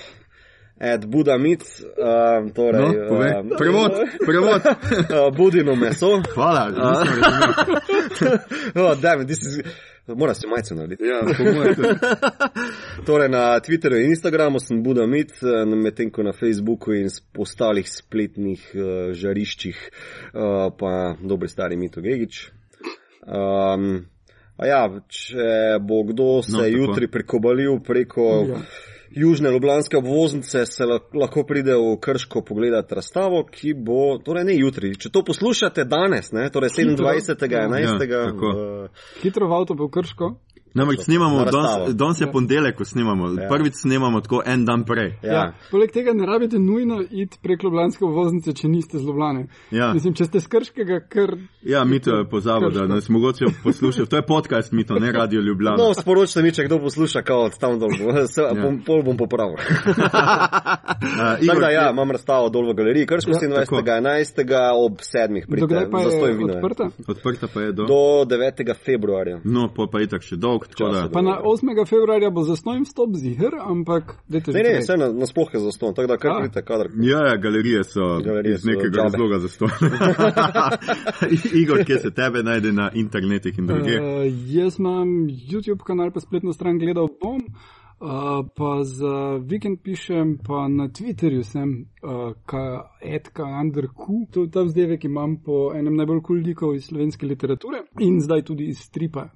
Ed Buda mit, um, torej. No, povej. um, Prevod, prevod. uh, budino meso. Hvala, nisem razumel. oh, damn, this is... Mora se majce narediti. Ja. Torej na Twitterju in Instagramu sem Buda Mit, eh, medtem ko na Facebooku in ostalih spletnih uh, žariščih uh, pa dobri stari Mito Gegič. Um, a ja, če bo kdo se No, tako. jutri prekobalil preko Ja. Južne ljubljanske obvoznice, se la- lahko pride v Krško pogledati razstavo, ki bo, torej ne jutri, če to poslušate danes, ne, torej 27. Ja, 11. tako. v- Hitro v avto bo krško. Namreč snemamo, danes, je ponedeljek, ko snemamo. Ja. Prvič snemamo tako en dan prej. Ja. Poleg tega ne rabite nujno iti prek Ljubljanske voznice, če niste z Ljubljane. Ja. Mislim, če ste z Krškega, ker. Ja, mi to je pozabil, da nas mogoče posluša. To je podcast, mi to ne radio Ljubljana. No, sporočite mi, če kdo posluša, kao od tam dol, se, Ja. bom, pol bom popravil. Uh, Tako da ja, imam razstavo dol v galeriji, Krško Ja, 27.11. ob 7. Do kdaj pridite, pa za je stojim vino. odprta? Odprta pa je do. Do 9. februarja. No, pa, pa itak še dolg, tako da. Pa na 8. februarja bo zasnojen vstop ziger, ampak. Ne, vse na, na sploh je zaston, tako da kar A. pridite, kadar. Ja, ja, galerije so Galerije iz nekega džabe. razloga za to. Igor, kje se tebe najde na internetih in druge? Uh, jaz imam YouTube kanal, pa spletno stran gledal bom. Uh, pa za vikend pišem, pa na Twitterju sem, uh, ka etka underku. To je ta vzdevek imam po enem najbolj kul cool likov iz slovenske literature in zdaj tudi iz stripa.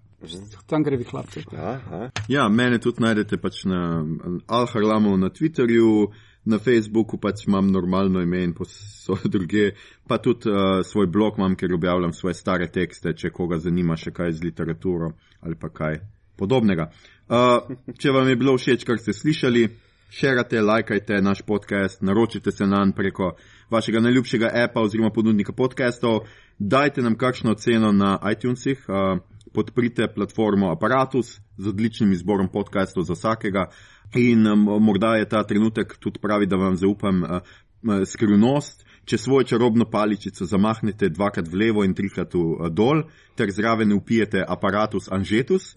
Cankarjevi hlapci. Aha. Ja, mene tudi najdete pač na Alharlamu na Twitterju, na Facebooku pač imam normalno ime in posod druge, pa tudi uh, svoj blog imam, ker objavljam svoje stare tekste, če koga zanima še kaj z literaturo ali pa kaj podobnega. Uh, če vam je bilo všeč, kar ste slišali, šerate, lajkajte naš podcast, naročite se nam preko vašega najljubšega appa oziroma ponudnika podcastov, dajte nam kakšno oceno na iTunesih, uh, podprite platformo Apparatus z odličnim izborom podcastov za vsakega in um, morda je ta trenutek tudi pravi, da vam zaupam uh, uh, skrivnost. Če svojo čarobno paličico zamahnete dvakrat v levo in trikrat v uh, dol, ter zraven upijete aparatus anžetus,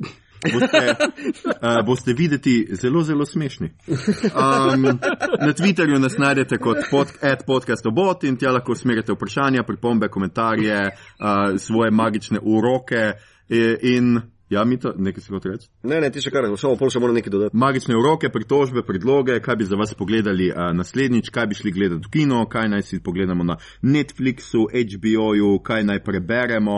boste, uh, boste videti zelo, zelo smešni. Um, na Twitterju nas najdete kot pod, podcastobot in tja lahko usmerite vprašanja, pripombe, komentarje, uh, svoje magične uroke e, in. Ja, mi to nekaj se hoče reči. Ne, ne, ti še kar, samo pol še moram nekaj dodati. Magične uroke, pritožbe, predloge, kaj bi za vas pogledali uh, naslednjič, kaj bi šli gledati v kino, kaj naj si pogledamo na Netflixu, HBO-ju, kaj naj preberemo.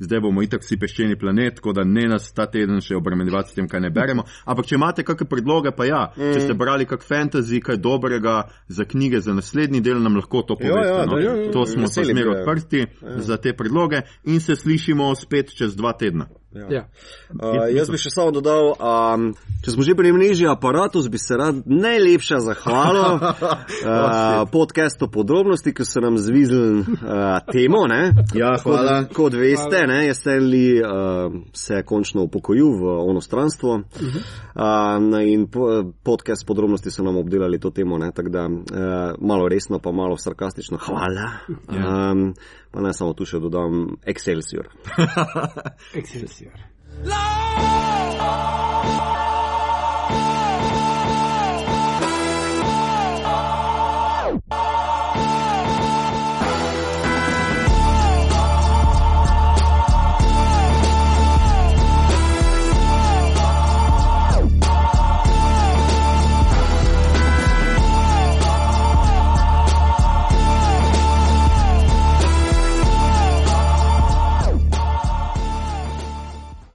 Zdaj bomo itak vsi peščeni planet, tako da ne nas ta teden še obremenjevati s tem, kaj ne beremo. Ampak če imate kakšne predloge, pa ja, mm. če ste brali kak fantasy, kaj dobrega za knjige za naslednji del, nam lahko to poveste. ja, no? da, ja, ja, to smo veseli zmeraj me. odprti za te predloge in se slišimo spet čez dva tedna. Ja. Uh, jaz bi še samo dodal, um, če smo že pri mreži aparatus, bi se rad najlepša zahvalil uh, podcastu podrobnosti, ki so nam zvizli uh, temo. Ne? Ja, hvala. Kot, kot veste, ne, je Stanley uh, se končno upokojil v ono stranstvo uh, in po, podcast podrobnosti so nam obdelali to temo, ne, tako da uh, malo resno, pa malo sarkastično. Hvala. Um, pa naj samo tu še dodam Excelsior. Excelsior. Lord.